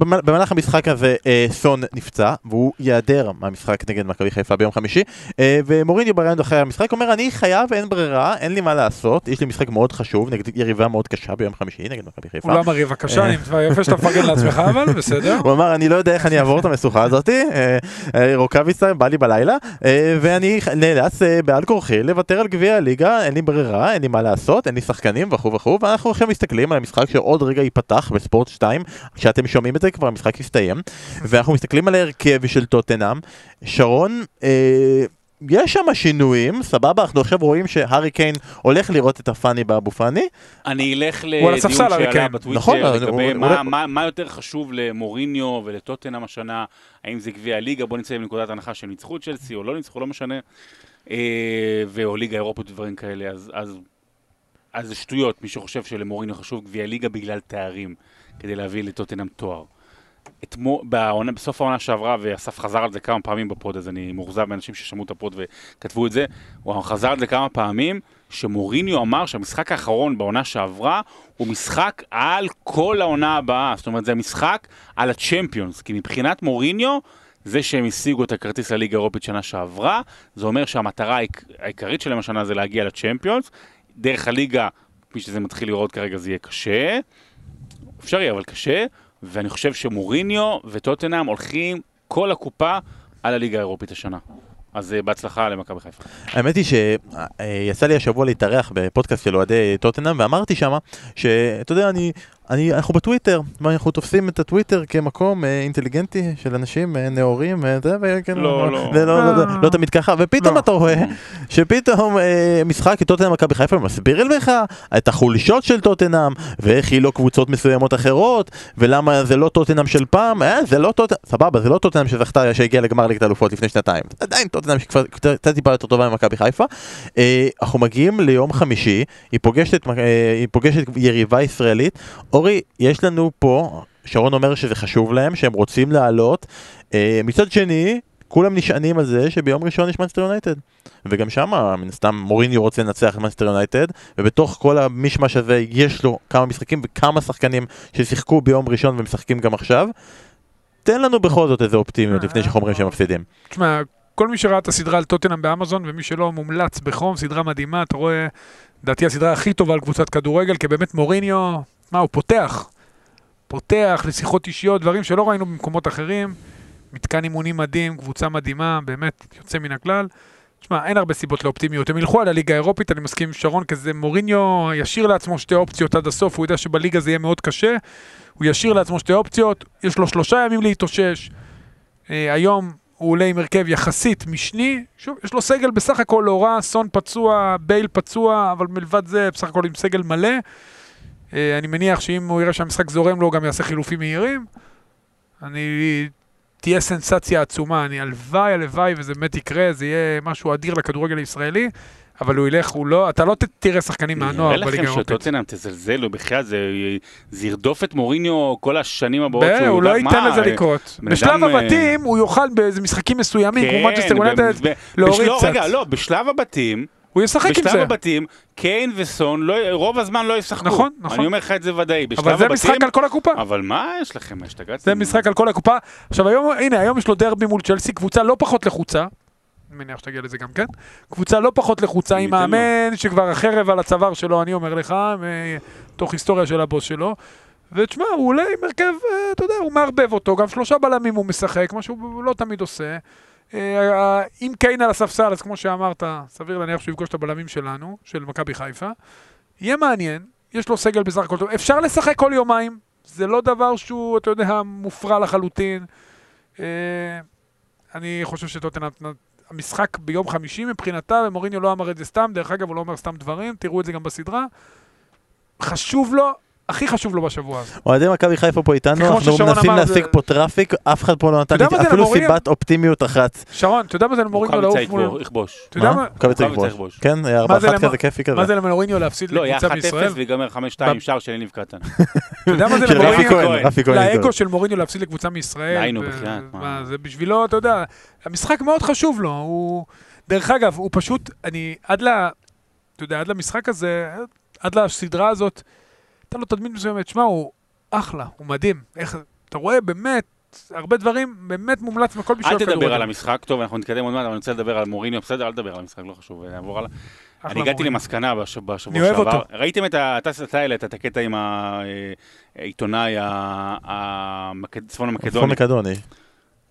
במהלך המשחק הזה אה, סון נפצע והוא ייעדר מהמשחק נגד מכבי חיפה ביום חמישי אה, ומוריניו בריאיון אחרי המשחק אומר אני חייב אין ברירה אין לי מה לעשות יש לי משחק מאוד חשוב נגד יריבה מאוד קשה ביום חמישי נגד מכבי חיפה. הוא לא אמר בבקשה, אני כבר יפה שאתה מפרגן לעצמך, אבל בסדר. הוא אמר אני לא יודע איך אני אעבור את המשוכה הזאתי אה, אה, רוקאביצה בא לי בלילה אה, ואני נאלץ בעל כורחי לוותר על גביע הליגה אין לי ברירה אין לי מה לעשות אין לי שחקנים וכו' וכו' ואנחנו עכשיו מסתכלים על המשחק שעוד רגע ייפתח בספורט 2 כשאתם שומעים את זה כבר המשחק יסתיים ואנחנו מסתכלים על ההרכב של טוטנאם שרון אה, יש שם שינויים, סבבה, אנחנו עכשיו רואים שהארי קיין הולך לראות את הפאני באבו פאני, אני אלך לדיון שעלה. בטוויטר נכון, לגבי הוא- מה- הוא- מה- מה יותר חשוב למוריניו ולטוטנאם השנה, האם זה גביע הליגה, בוא נצא עם נקודת הנחה שהם ניצחו את צ'לסי או לא ניצחו, לא משנה, אה, ואו ליגה אירופית ודברים כאלה, אז- אז אז זה שטויות, מי שחושב שלמוריניו חשוב גביע ליגה בגלל תארים, כדי להביא לטוטנהאם תואר. אתמול, בעונה, בסוף העונה שעברה, ואסף חזר על זה כמה פעמים בפוד, אז אני מאוכזב מאנשים ששמעו את הפוד וכתבו את זה, הוא חזר על זה כמה פעמים, שמוריניו אמר שהמשחק האחרון בעונה שעברה הוא משחק על כל העונה הבאה, זאת אומרת זה משחק על הצ'מפיונס, כי מבחינת מוריניו, זה שהם השיגו את הכרטיס לליגה האירופית שנה שעברה, זה אומר שהמטרה העיק- העיקרית שלהם השנה זה להגיע לצ'מפיונס, דרך הליגה, כפי שזה מתחיל לראות כרגע זה יהיה קשה, אפשרי אבל קשה, ואני חושב שמוריניו וטוטנאם הולכים כל הקופה על הליגה האירופית השנה. אז אה, בהצלחה למכבי חיפה. האמת היא שיצא לי השבוע להתארח בפודקאסט של אוהדי טוטנאם ואמרתי שמה שאתה יודע אני, אני אנחנו בטוויטר ואנחנו תופסים את הטוויטר כמקום אה, אינטליגנטי של אנשים אה, נאורים אה, זה, וכן, לא, לא. זה לא, לא, לא, לא תמיד ככה ופתאום לא. אתה רואה שפתאום אה, משחק טוטנאם מכבי חיפה מסביר לך את החולשות של טוטנאם ואיך היא לא קבוצות מסוימות אחרות ולמה זה לא טוטנאם של פעם אה, זה לא טוטנאם סבבה זה לא טוטנאם שזכתה שהגיעה לגמר ליגת האלופות לפני שנתיים עדיין טוטנאם שכבר קצת טיפה יותר טובה ממכבי חיפה אה, אנחנו מגיעים ליום חמישי היא פוגשת אה, היא פוגשת יריבה ישראלית אורי יש לנו פה שרון אומר שזה חשוב להם שהם רוצים לעלות. אה, מצד שני כולם נשענים על זה שביום ראשון יש מנסטר יונייטד וגם שם מן הסתם מוריניו רוצה לנצח את מנסטר יונייטד ובתוך כל המשמש הזה יש לו כמה משחקים וכמה שחקנים ששיחקו ביום ראשון ומשחקים גם עכשיו. תן לנו בכל זאת איזה אופטימיות לפני שאנחנו אומרים שהם מפסידים. תשמע, כל מי שראה את הסדרה על טוטנאם באמזון, ומי שלא מומלץ בחום, סדרה מדהימה, אתה רואה, לדעתי הסדרה הכי טובה על קבוצת כדורגל, כי באמת מוריניו, מה, הוא פותח. פותח לשיחות אישיות, דברים שלא ראינו במקומות אחרים. מתקן אימונים מדהים, קבוצה מדהימה, באמת יוצא מן הכלל. תשמע, אין הרבה סיבות לאופטימיות. הם ילכו על הליגה האירופית, אני מסכים עם שרון, כי זה מוריניו ישאיר לעצמו שתי אופציות עד הסוף, הוא יודע שבליגה זה יהיה מאוד קשה. הוא ישאיר לעצמו שתי אופציות, יש לו שלושה ימים להתאושש. אה, היום הוא עולה עם הרכב יחסית משני, שוב, יש לו סגל בסך הכל לא רע, סון פצוע, בייל פצוע, אבל מלבד זה, בסך הכל עם סגל מלא. אה, אני מניח שאם הוא יראה שהמשחק זורם לו, הוא גם יעשה חילופים מהירים. אני... תהיה סנסציה עצומה, אני הלוואי, הלוואי, וזה באמת יקרה, זה יהיה משהו אדיר לכדורגל הישראלי. אבל הוא ילך, הוא לא, אתה לא תראה שחקנים מהנוער נראה בליגה לכם האירופית. שטוטנאם תזלזלו, בחייאת, זה זה ירדוף את מוריניו כל השנים הבאות ב- הוא לא ייתן לזה אה, לקרות. בשלב אה, הבתים הוא יוכל באיזה משחקים מסוימים, כמו כן, מנצ'סטר ב- יונייטד, ב- להוריד קצת. רגע, לא, בשלב הבתים, הוא ישחק עם בשלב זה. הבתים, קיין וסון לא- רוב הזמן לא ישחקו. נכון, נכון. אני אומר לך את זה ודאי. בשלב אבל זה הבתים, משחק על כל הקופה. אבל מה יש לכם? השתגעתם? זה משחק על כל הקופה. עכשיו היום, הנה, היום יש לו דרבי מול צ'לסי, קבוצה לא פחות לחוצה. אני מניח שתגיע לזה גם כן. קבוצה לא פחות לחוצה עם. מאמן שכבר החרב על הצוואר שלו, אני אומר לך, מתוך היסטוריה של הבוס שלו. ותשמע, הוא עולה עם הרכב, אה, אתה יודע, הוא מערבב אותו, גם שלושה בלמים הוא משחק, מה שהוא לא תמיד עושה. אה, אם קיין על הספסל, אז כמו שאמרת, סביר להניח שהוא יפגוש את הבלמים שלנו, של מכבי חיפה. יהיה מעניין, יש לו סגל בסך הכל טוב. אפשר לשחק כל יומיים, זה לא דבר שהוא, אתה יודע, מופרע לחלוטין. אה, אני חושב שטוטנאם, המשחק ביום חמישי מבחינתה, ומוריניו לא אמר את זה סתם, דרך אגב, הוא לא אומר סתם דברים, תראו את זה גם בסדרה. חשוב לו, הכי חשוב לו בשבוע הזה. אוהדי מכבי חיפה פה איתנו, אנחנו מנסים להשיג זה- פה טראפיק, אף אחד פה לא נתן לי אפילו? סיבת אופטימיות אחת. שרון, אתה יודע מה זה למוריניו לעוף מול... יכבוש- מה? מכבי צריך לכבוש. כן, אחת למ- כזה כיפי כזה. מה זה למוריניו להפסיד לא, לקבוצה 1-0 בישראל? ויגמר 5-2, שער של יניב קטן. [laughs] אתה יודע מה זה למוריניו? לאגו. של מוריניו להפסיד לקבוצה מישראל. די, נו, ב- בחייאת, מה? מה, זה בשבילו, אתה יודע, המשחק מאוד חשוב לו. הוא... דרך אגב, הוא פשוט, אני, עד ל... אתה יודע, עד למשחק הזה, עד לסדרה הזאת, הייתה לו תדמית מסוימת. שמע, הוא אחלה, הוא מדהים. איך, אתה רואה באמת, הרבה דברים, באמת מומלץ מכל בשביל אל תדבר. על המשחק, טוב, אנחנו נתקדם עוד מעט, אבל אני רוצה לדבר על מוריניו, בסדר, אל תדבר על המשחק, לא חשוב, נעבור הלאה. אחלה אני הגעתי. למסקנה בש- בשבוע אני אוהב שעבר. אותו. ראיתם את ה... אתה אתה העלית את הקטע עם העיתונאי הצפון המקדוני.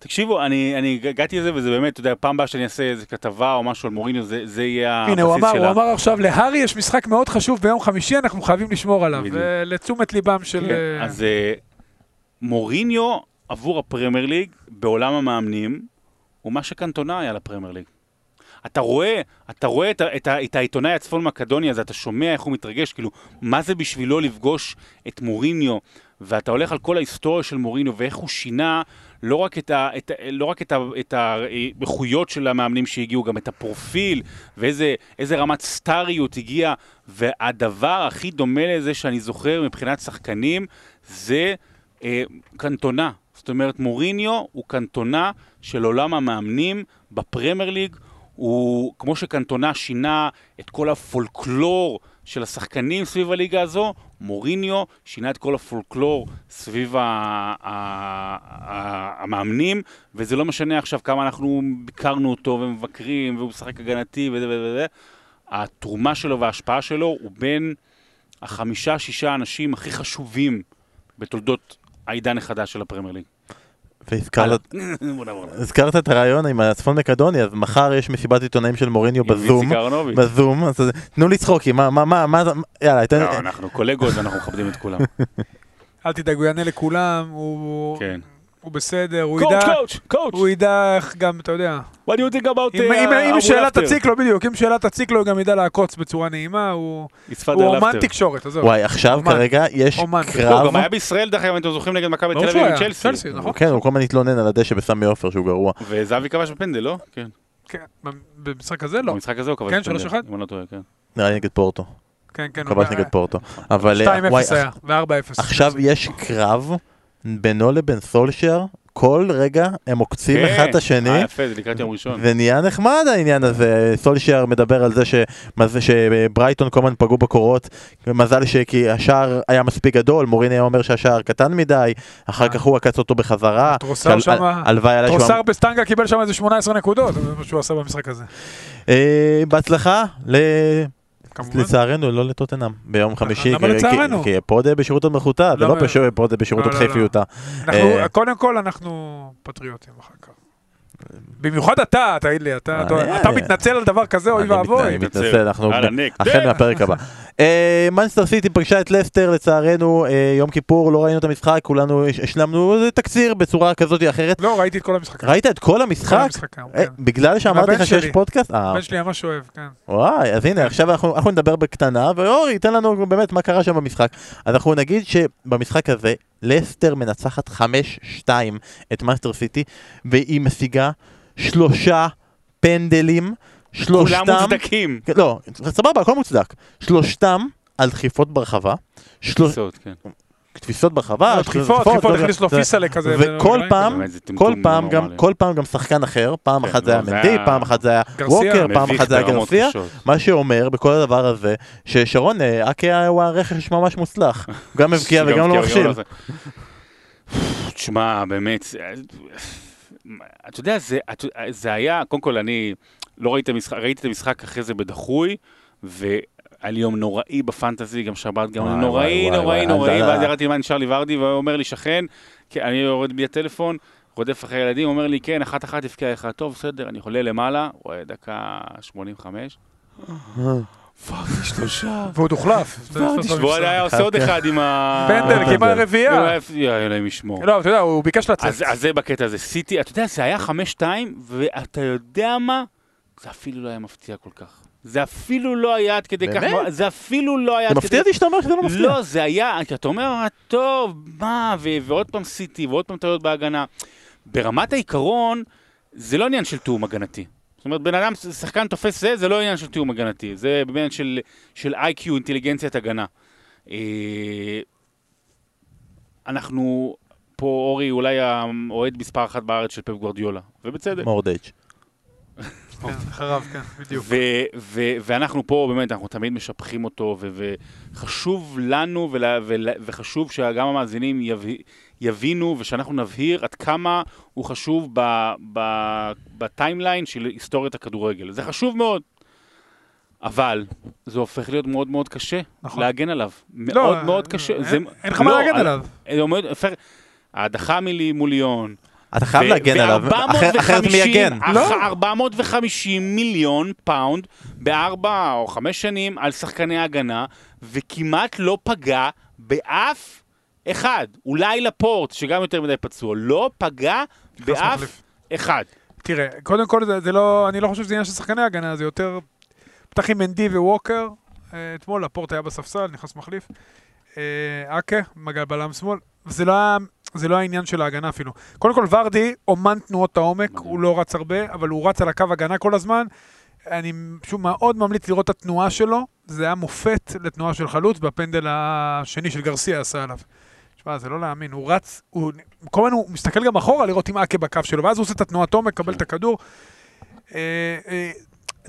תקשיבו, אני, אני הגעתי לזה, וזה באמת, אתה יודע, פעם הבאה שאני אעשה איזה כתבה או משהו על מוריניו, זה, זה יהיה הנה, הוא הבסיס אמר, שלה. הוא אמר עכשיו, להארי יש משחק מאוד חשוב ביום חמישי, אנחנו חייבים לשמור עליו. בדיוק. לתשומת ליבם של... כן, אה, אז אה, מוריניו עבור הפרמייר ליג בעולם המאמנים הוא מה שקנטונה היה לפרמייר ליג. אתה רואה, אתה רואה את, את, את העיתונאי הצפון מקדוני הזה, אתה שומע איך הוא מתרגש, כאילו, מה זה בשבילו לפגוש את מוריניו, ואתה הולך על כל ההיסטוריה של מוריניו ואיך הוא שינה לא רק את, ה, את, לא רק את, ה, את האיכויות של המאמנים שהגיעו, גם את הפרופיל, ואיזה איזה רמת סטאריות הגיעה, והדבר הכי דומה לזה שאני זוכר מבחינת שחקנים, זה אה, קנטונה. זאת אומרת, מוריניו הוא קנטונה של עולם המאמנים בפרמייר ליג. הוא, כמו שקנטונה שינה את כל הפולקלור של השחקנים סביב הליגה הזו, מוריניו שינה את כל הפולקלור סביב המאמנים, וזה לא משנה עכשיו כמה אנחנו ביקרנו אותו ומבקרים, והוא משחק הגנתי וזה וזה וזה. התרומה שלו וההשפעה שלו הוא בין החמישה-שישה האנשים הכי חשובים בתולדות העידן החדש של הפרמייר ליג. והזכרת. [laughs] הזכרת את הרעיון עם הצפון מקדוני, אז מחר יש מסיבת עיתונאים של מוריניו עם בזום. איציק אהרונוביץ'. בזום, אז תנו לי צחוקים, מה, מה, מה, מה, יאללה, תן, לא, אנחנו קולגות ואנחנו מכבדים את כולם. [laughs] אל תדאג, הוא יענה לכולם, הוא כן. הוא בסדר, הוא ידע... קואוץ', קואוץ', הוא ידע איך גם, אתה יודע, what do you think about אם- uh, שאלה? תציק לו, בדיוק, אם שאלה תציק לו, הוא גם ידע לעקוץ בצורה נעימה, הוא הוא אומן. תקשורת, עזוב. וואי, עכשיו. כרגע יש אומן. הוא קרב, גם היה בישראל, דרך אגב, אם אתם זוכרים נגד מכבי תל אביב עם צ'לסי. נכון. כן, הוא כל הזמן התלונן על הדשא בסמי עופר שהוא גרוע. וזהבי כבש בפנדל, לא? כן. כן, במשחק הזה לא. במשחק הזה הוא כבש כן, בפנדל. 3-1? אם אני לא טועה, כן. נראה לי נגד פורטו, כן, כן. הוא כבש נגד פורטו. אבל 2-0 אה, היה, ו-4-0. עכשיו יש קרב בינו לבין סולשייר, כל רגע הם עוקצים כן. אחד את השני. אה, יפה, זה לקראת יום ראשון. ונהיה נחמד העניין הזה, סולשייר מדבר על זה ש- זה שברייטון כל הזמן פגעו בקורות, מזל שכי השער היה מספיק גדול, מוריני היה אומר שהשער קטן מדי, אחר אה. כך הוא עקץ אותו בחזרה, טרוסר שהל- שמה- הלוואי עליי שהוא... טרוסר בסטנגה קיבל שם איזה 18 נקודות, זה מה שהוא עשה במשחק הזה. אה, בהצלחה, ל- כמובן. לצערנו, לא לטוטנהאם, ביום חמישי, למה לצערנו? כי פוד בשירות לא למה? בש- פוד בשירות לא, עוד לא, לא. אנחנו, אה. קודם כל אנחנו פטריוטים אחר כך. במיוחד אתה, תגיד לי, אתה- אה, אתה אה, אתה אה. מתנצל על דבר כזה, אוי ואבוי. אני מתנצל, אנחנו. החל [laughs] מהפרק הבא. אה, מנצ'סטר סיטי פגשה את לסטר לצערנו, אה, יום כיפור, לא ראינו את המשחק, כולנו הש- השלמנו תקציר בצורה כזאת או אחרת. לא, ראיתי את כל המשחק. ראית את כל כל המשחק? היום, אה, כן. בגלל שאמרתי לך שיש. פודקאסט? אה, הבן שלי ממש אוהב, כן. וואי, אז הנה, עכשיו אנחנו, אנחנו נדבר בקטנה, ואורי ייתן לנו באמת מה קרה שם במשחק. אז אנחנו נגיד שבמשחק הזה, לסטר מנצחת 5-2 את מנצ'סטר סיטי, והיא משיגה שלושה פנדלים, כולם שלושתם, מוצדקים. כן, לא, סבבה, הכל מוצדק. שלושתם על דחיפות ברחבה, שלוש... כן. תפיסות ברחבה, לא, דחיפות, דחיפות, לא, הכניס לו כיסלה כזה. וכל. פעם, כל פעם לא גם, נורמלי. כל פעם גם שחקן אחר, פעם כן, אחת זה היה מנדי, פעם אחת זה היה. ווקר, פעם אחת זה היה גרסיה. מה שאומר בכל הדבר הזה, ששרון, אה, אקה הוא הרכש ממש מוצלח, [laughs] גם מבקיע וגם לא מכשיל. תשמע, באמת, זה- אתה יודע, זה, אתה- זה היה, קודם כל, אני לא ראיתי את המשחק, ראיתי את המשחק אחרי זה בדחוי, והיה לי יום נוראי בפנטזי, גם שבת, גם וואי, נוראי, וואי, נוראי, וואי, נוראי, אז- ואז ירדתי למה נשאר לי ורדי, והוא אומר לי, שכן, כן, אני יורד בלי הטלפון, רודף אחרי ילדים, אומר לי, כן, אחת אחת הבקיע לך, טוב, בסדר, אני עולה למעלה, רואה דקה 85. fuck, זה שלושה. ועוד הוחלף. [laughs] והוא היה עושה עוד אחד עם ה... פנדל. כמעט רביעייה. יא, אלוהים ישמור. לא, אתה יודע, הוא ביקש לצאת. אז, אז זה בקטע הזה. סיטי, אתה יודע, זה היה חמש-שתיים, ואתה יודע מה? זה אפילו לא היה מפתיע כל כך. זה אפילו לא היה עד כדי כך, באמת? זה אפילו לא היה זה עד מפתיע כדי... אותי שאתה אומר שזה לא מפתיע. לא, זה היה, כי אתה אומר, "אה, טוב, מה, ו- ועוד פעם סיטי, ועוד פעם טעויות בהגנה. ברמת העיקרון, זה לא עניין של תיאום הגנתי. זאת אומרת, בן אדם, שחקן תופס זה, זה לא עניין של תיאום הגנתי, זה עניין של, של איי-קיו, אינטליגנציית הגנה. אה, אנחנו, פה אורי אולי האוהד מספר אחת בארץ של פפ גוורדיולה, ובצדק. מורדייג'. כן, אחריו, כן, בדיוק. ו- ו- ואנחנו פה, באמת, אנחנו תמיד משבחים אותו, ו- וחשוב לנו, ולה- ולה- וחשוב שגם המאזינים יב- יבינו, ושאנחנו נבהיר עד כמה הוא חשוב ב- ב- בטיימליין של היסטוריית הכדורגל. זה חשוב מאוד. אבל זה הופך להיות מאוד מאוד קשה נכון. להגן עליו. לא, מאוד מאוד קשה. אין- זה- אין לך מה לא, להגן על- עליו. ההדחה מול ליון, אתה חייב להגן עליו, אחר- אחרת מי יגן? לא. 450 מיליון פאונד בארבע או חמש שנים על שחקני הגנה, וכמעט לא פגע באף אחד. אולי לפורט, שגם יותר מדי פצוע, לא פגע באף. אחד. תראה, קודם כל זה, זה לא, אני לא חושב שזה עניין של שחקני הגנה, זה יותר פתח עם מנדי וווקר. אה, אתמול לפורט היה בספסל, נכנס מחליף. אה, אקה, מגל בלם שמאל. זה לא, היה- זה לא העניין של ההגנה אפילו. קודם כל ורדי, אומן תנועות העומק. הוא לא רץ הרבה, אבל הוא רץ על הקו הגנה כל הזמן. אני שוב מאוד ממליץ לראות את התנועה שלו, זה היה מופת לתנועה של חלוץ, בפנדל השני של גרסיה עשה עליו. תשמע, זה לא להאמין, הוא רץ, הוא, כל הזמן הוא מסתכל גם אחורה לראות אם אקה בקו שלו, ואז הוא עושה את התנועת עומק, מקבל את הכדור.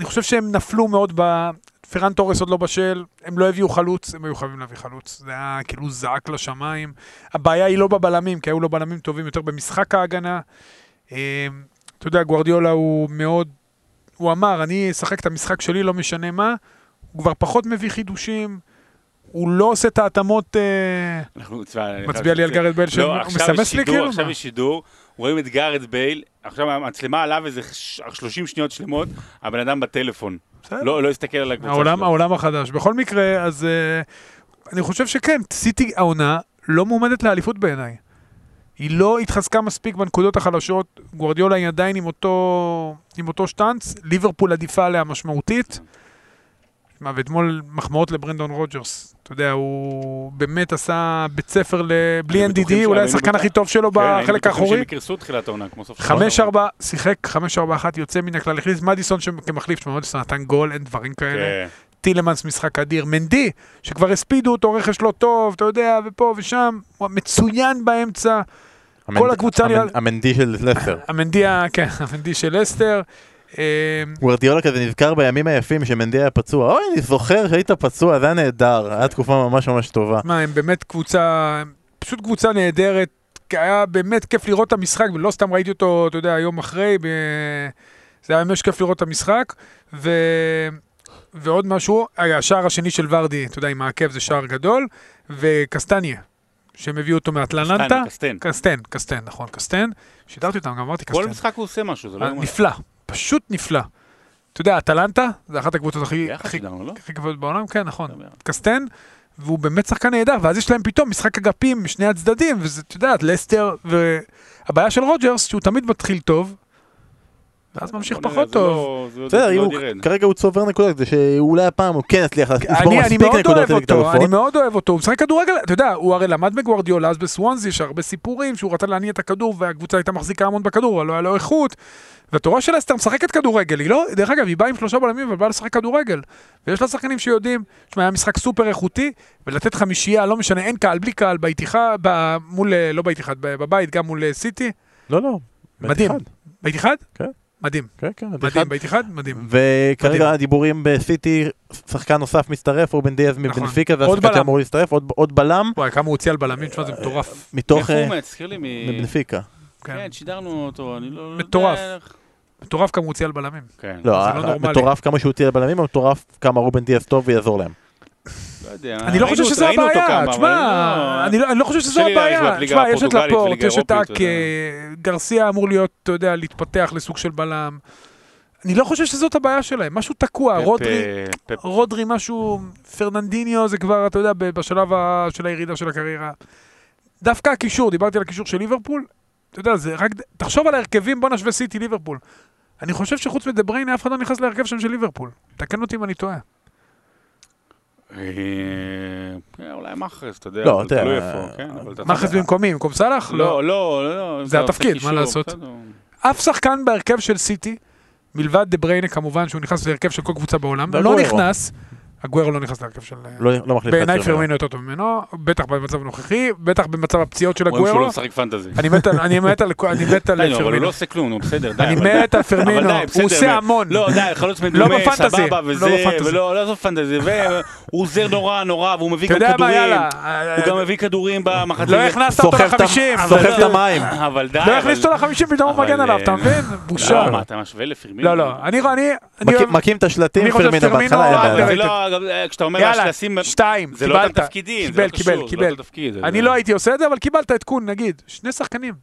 אני חושב שהם נפלו מאוד ב... פראן טורס עוד לא בשל, הם לא הביאו חלוץ, הם היו חייבים להביא חלוץ. זה היה כאילו זעק לשמיים. הבעיה היא לא בבלמים, כי היו לו בלמים טובים יותר במשחק ההגנה. אה, אתה יודע, גוורדיולה הוא מאוד... הוא אמר, אני אשחק את המשחק שלי, לא משנה מה. הוא כבר פחות מביא חידושים, הוא לא עושה את ההתאמות... אה, מצביע לי על גארת' שהוא לא, עכשיו מסמס לי כאילו? עכשיו? יש שידור, רואים את גארת' בייל, עכשיו המצלמה עליו איזה ש- 30 שניות שלמות, הבן אדם בטלפון. בסדר. לא לא הסתכל על הקבוצה העולם, שלו. העולם החדש. בכל מקרה, אז uh, אני חושב שכן, סיטי העונה לא מועמדת לאליפות בעיניי. היא לא התחזקה מספיק בנקודות החלשות, גוורדיולה היא עדיין עם אותו, עם אותו שטאנץ, ליברפול עדיפה עליה משמעותית. מה, ואתמול מחמאות לברנדון רוג'רס. אתה יודע, הוא באמת עשה בית ספר ל... בלי NDD, אולי השחקן הכי טוב שלו כן, היינו בחלק בטוחים האחורי. שהם יקרסו תחילת העונה, כמו סוף שבוע. חמש ארבע, שיחק חמש ארבע אחת, יוצא מן הכלל, הכניס מדיסון כמחליף, תשמע, מדיסון נתן גול, אין דברים כאלה. כן. טילמנס משחק אדיר, מנדי, שכבר הספידו אותו, רכש לא טוב, אתה יודע, ופה ושם, הוא מצוין באמצע, המנד- הקבוצה נראה- המנדי של לסטר. המנדי, כן, המנדי של אסתר. אה, גוורדיולה כזה נזכר בימים היפים שמנדי היה פצוע. אוי, אני זוכר שהיית פצוע, זה היה נהדר. היה תקופה ממש ממש טובה. מה, הם באמת קבוצה, פשוט קבוצה נהדרת, היה באמת כיף לראות את המשחק, ולא סתם ראיתי אותו, אתה יודע, יום אחרי, ב... זה היה ממש כיף לראות את המשחק, ו... ועוד משהו, השער השני של ורדי, אתה יודע, עם העקב זה שער גדול, וקסטניה, שהם הביאו אותו מאטלנטה. קסטן, קסטן. קסטן, קסטן, נכון, קסטן. שידרתי אותם, גם אמרתי כל קסטן. משחק הוא עושה משהו, זה לא... אה. נפלא, פשוט נפלא. אתה יודע, אטלנטה, זה אחת הקבוצות הכי לא? הכי גבוהות בעולם, כן, נכון. קסטן, והוא באמת שחקן נהדר, ואז יש להם פתאום משחק אגפים משני הצדדים, וזה, אתה יודע, לסטר, והבעיה של רוג'רס, שהוא תמיד מתחיל טוב, ואז ממשיך פחות זה טוב. לא- בסדר, ירד. כרגע הוא צובר נקודות, זה שאולי הפעם הוא כן יצליח לצבור אני, אני מספיק נקודות לליגת אותו, אני האלופות. מאוד אוהב אותו, הוא משחק כדורגל, אתה יודע, הוא הרי למד מגוורדיולה, אז בסוונזי יש הרבה סיפורים שהוא רצה להניע את הכדור והקבוצה הייתה מחזיקה המון בכדור, אבל לא היה לו איכות. ואתה רואה שלסטר משחקת כדורגל, היא לא, דרך אגב, היא באה עם שלושה בלמים אבל באה לשחק כדורגל. ויש לה שחקנים שיודעים, תשמע, היה משחק סופר איכותי, ולתת חמישייה, לא משנה, אין קהל, בלי קהל, באיתיחה, ב- מול, לא באיתיחד, ב- בבית, גם מול אה, סיטי, לא, לא. מדהים. באחד. באיתיחד? כן. מדהים. כן, כן, באחד. מדהים, באיתיחד? מדהים. וכרגע מדהים. הדיבורים בסיטי, שחקן נוסף מצטרף, רובן דיאז נכון. מבנפיקה, זה עוד השחקן בלם. שאמור להצטרף, עוד- עוד בלם וואי, כמה הוא הוציא על בלמים, תשמע, זה מטורף. מתוך איך אה, הוא מזכיר לי. מבנפיקה. כן. כן, שידרנו אותו, אני לא... לא מטורף. יודע איך- מטורף כמה הוא הוציא על בלמים. כן, לא, לא נורמלי. מטורף כמה שהוא הוציא לבלמים, או מטורף כמה רובן דיאז טוב ויעזור להם. לא יודע. אני לא חושב שזו הבעיה, תשמע, אני לא- חושב שזו הבעיה. תשמע, יש את לפורט, יש את אקה, גרסיה אמור להיות, אתה יודע, להתפתח לסוג של בלם. אני לא חושב שזאת הבעיה שלהם, משהו תקוע, רודרי, רודרי משהו, פרננדיניו זה כבר, אתה יודע, בשלב של הירידה של הקריירה. דווקא הקישור, דיברתי על הקישור של ליברפול, אתה יודע, זה רק, תחשוב על ההרכבים, בוא נשווה סיטי ליברפול. אני חושב שחוץ מדה בריינה אף אחד לא נכנס להרכב שם של ליברפול. תקן אותי אם אני טועה. אה, כן, אולי מאחז, אתה יודע, לא, תלוי אה, איפה, כן, מאחז במקומי, במקום סאלח? לא, לא, לא. זה אתה עושה התפקיד, מה לעשות? אף שחקן בהרכב של סיטי, מלבד דה בריינה כמובן, שהוא נכנס להרכב של כל קבוצה בעולם, לא. נכנס, הגוורו לא נכנס להרכב של... לא לא מחליף בעיניי את פרמינו. פרמינו יותר טוב ממנו, בטח במצב הנוכחי, בטח במצב הפציעות של רואים שהוא הגוורו. לא משחק פנטזי. אני מת על- אני מת על אני מת על די, [laughs] נו, אבל הוא פרמינו. לא עושה כלום, נו בסדר, די. אני מת על פרמינו, הוא עושה המון. לא, די, חלוץ לא מדומה, סבבה, לא וזה. ולא, לא עזוב פנטזי, והוא עוזר נורא נורא, והוא מביא אתה גם כדורים, יאללה. הוא גם מביא כדורים במחצית. לא הכנסת אותו לחמישים. סוחב אבל- את המים. אבל די, לא הכניס אותו לחמישים, פתאום הוא מגן עליו, אתה אה, מבין? בושה. לא, מה, אתה משווה לפרמינו? לא, לא, אני. מקים את השלטים, פרמינו פרמינו בהתחלה, זה לא, גם, אה, כשאתה אומר יאללה, לשים... שתיים, זה לא אותם קיבלת. תפקידים, זה לא קיבל, קיבל, קשור, זה קיבל. לא אותו תפקיד. אני זה- לא הייתי עושה את זה, אבל קיבלת עדכון, נגיד. שני שחקנים.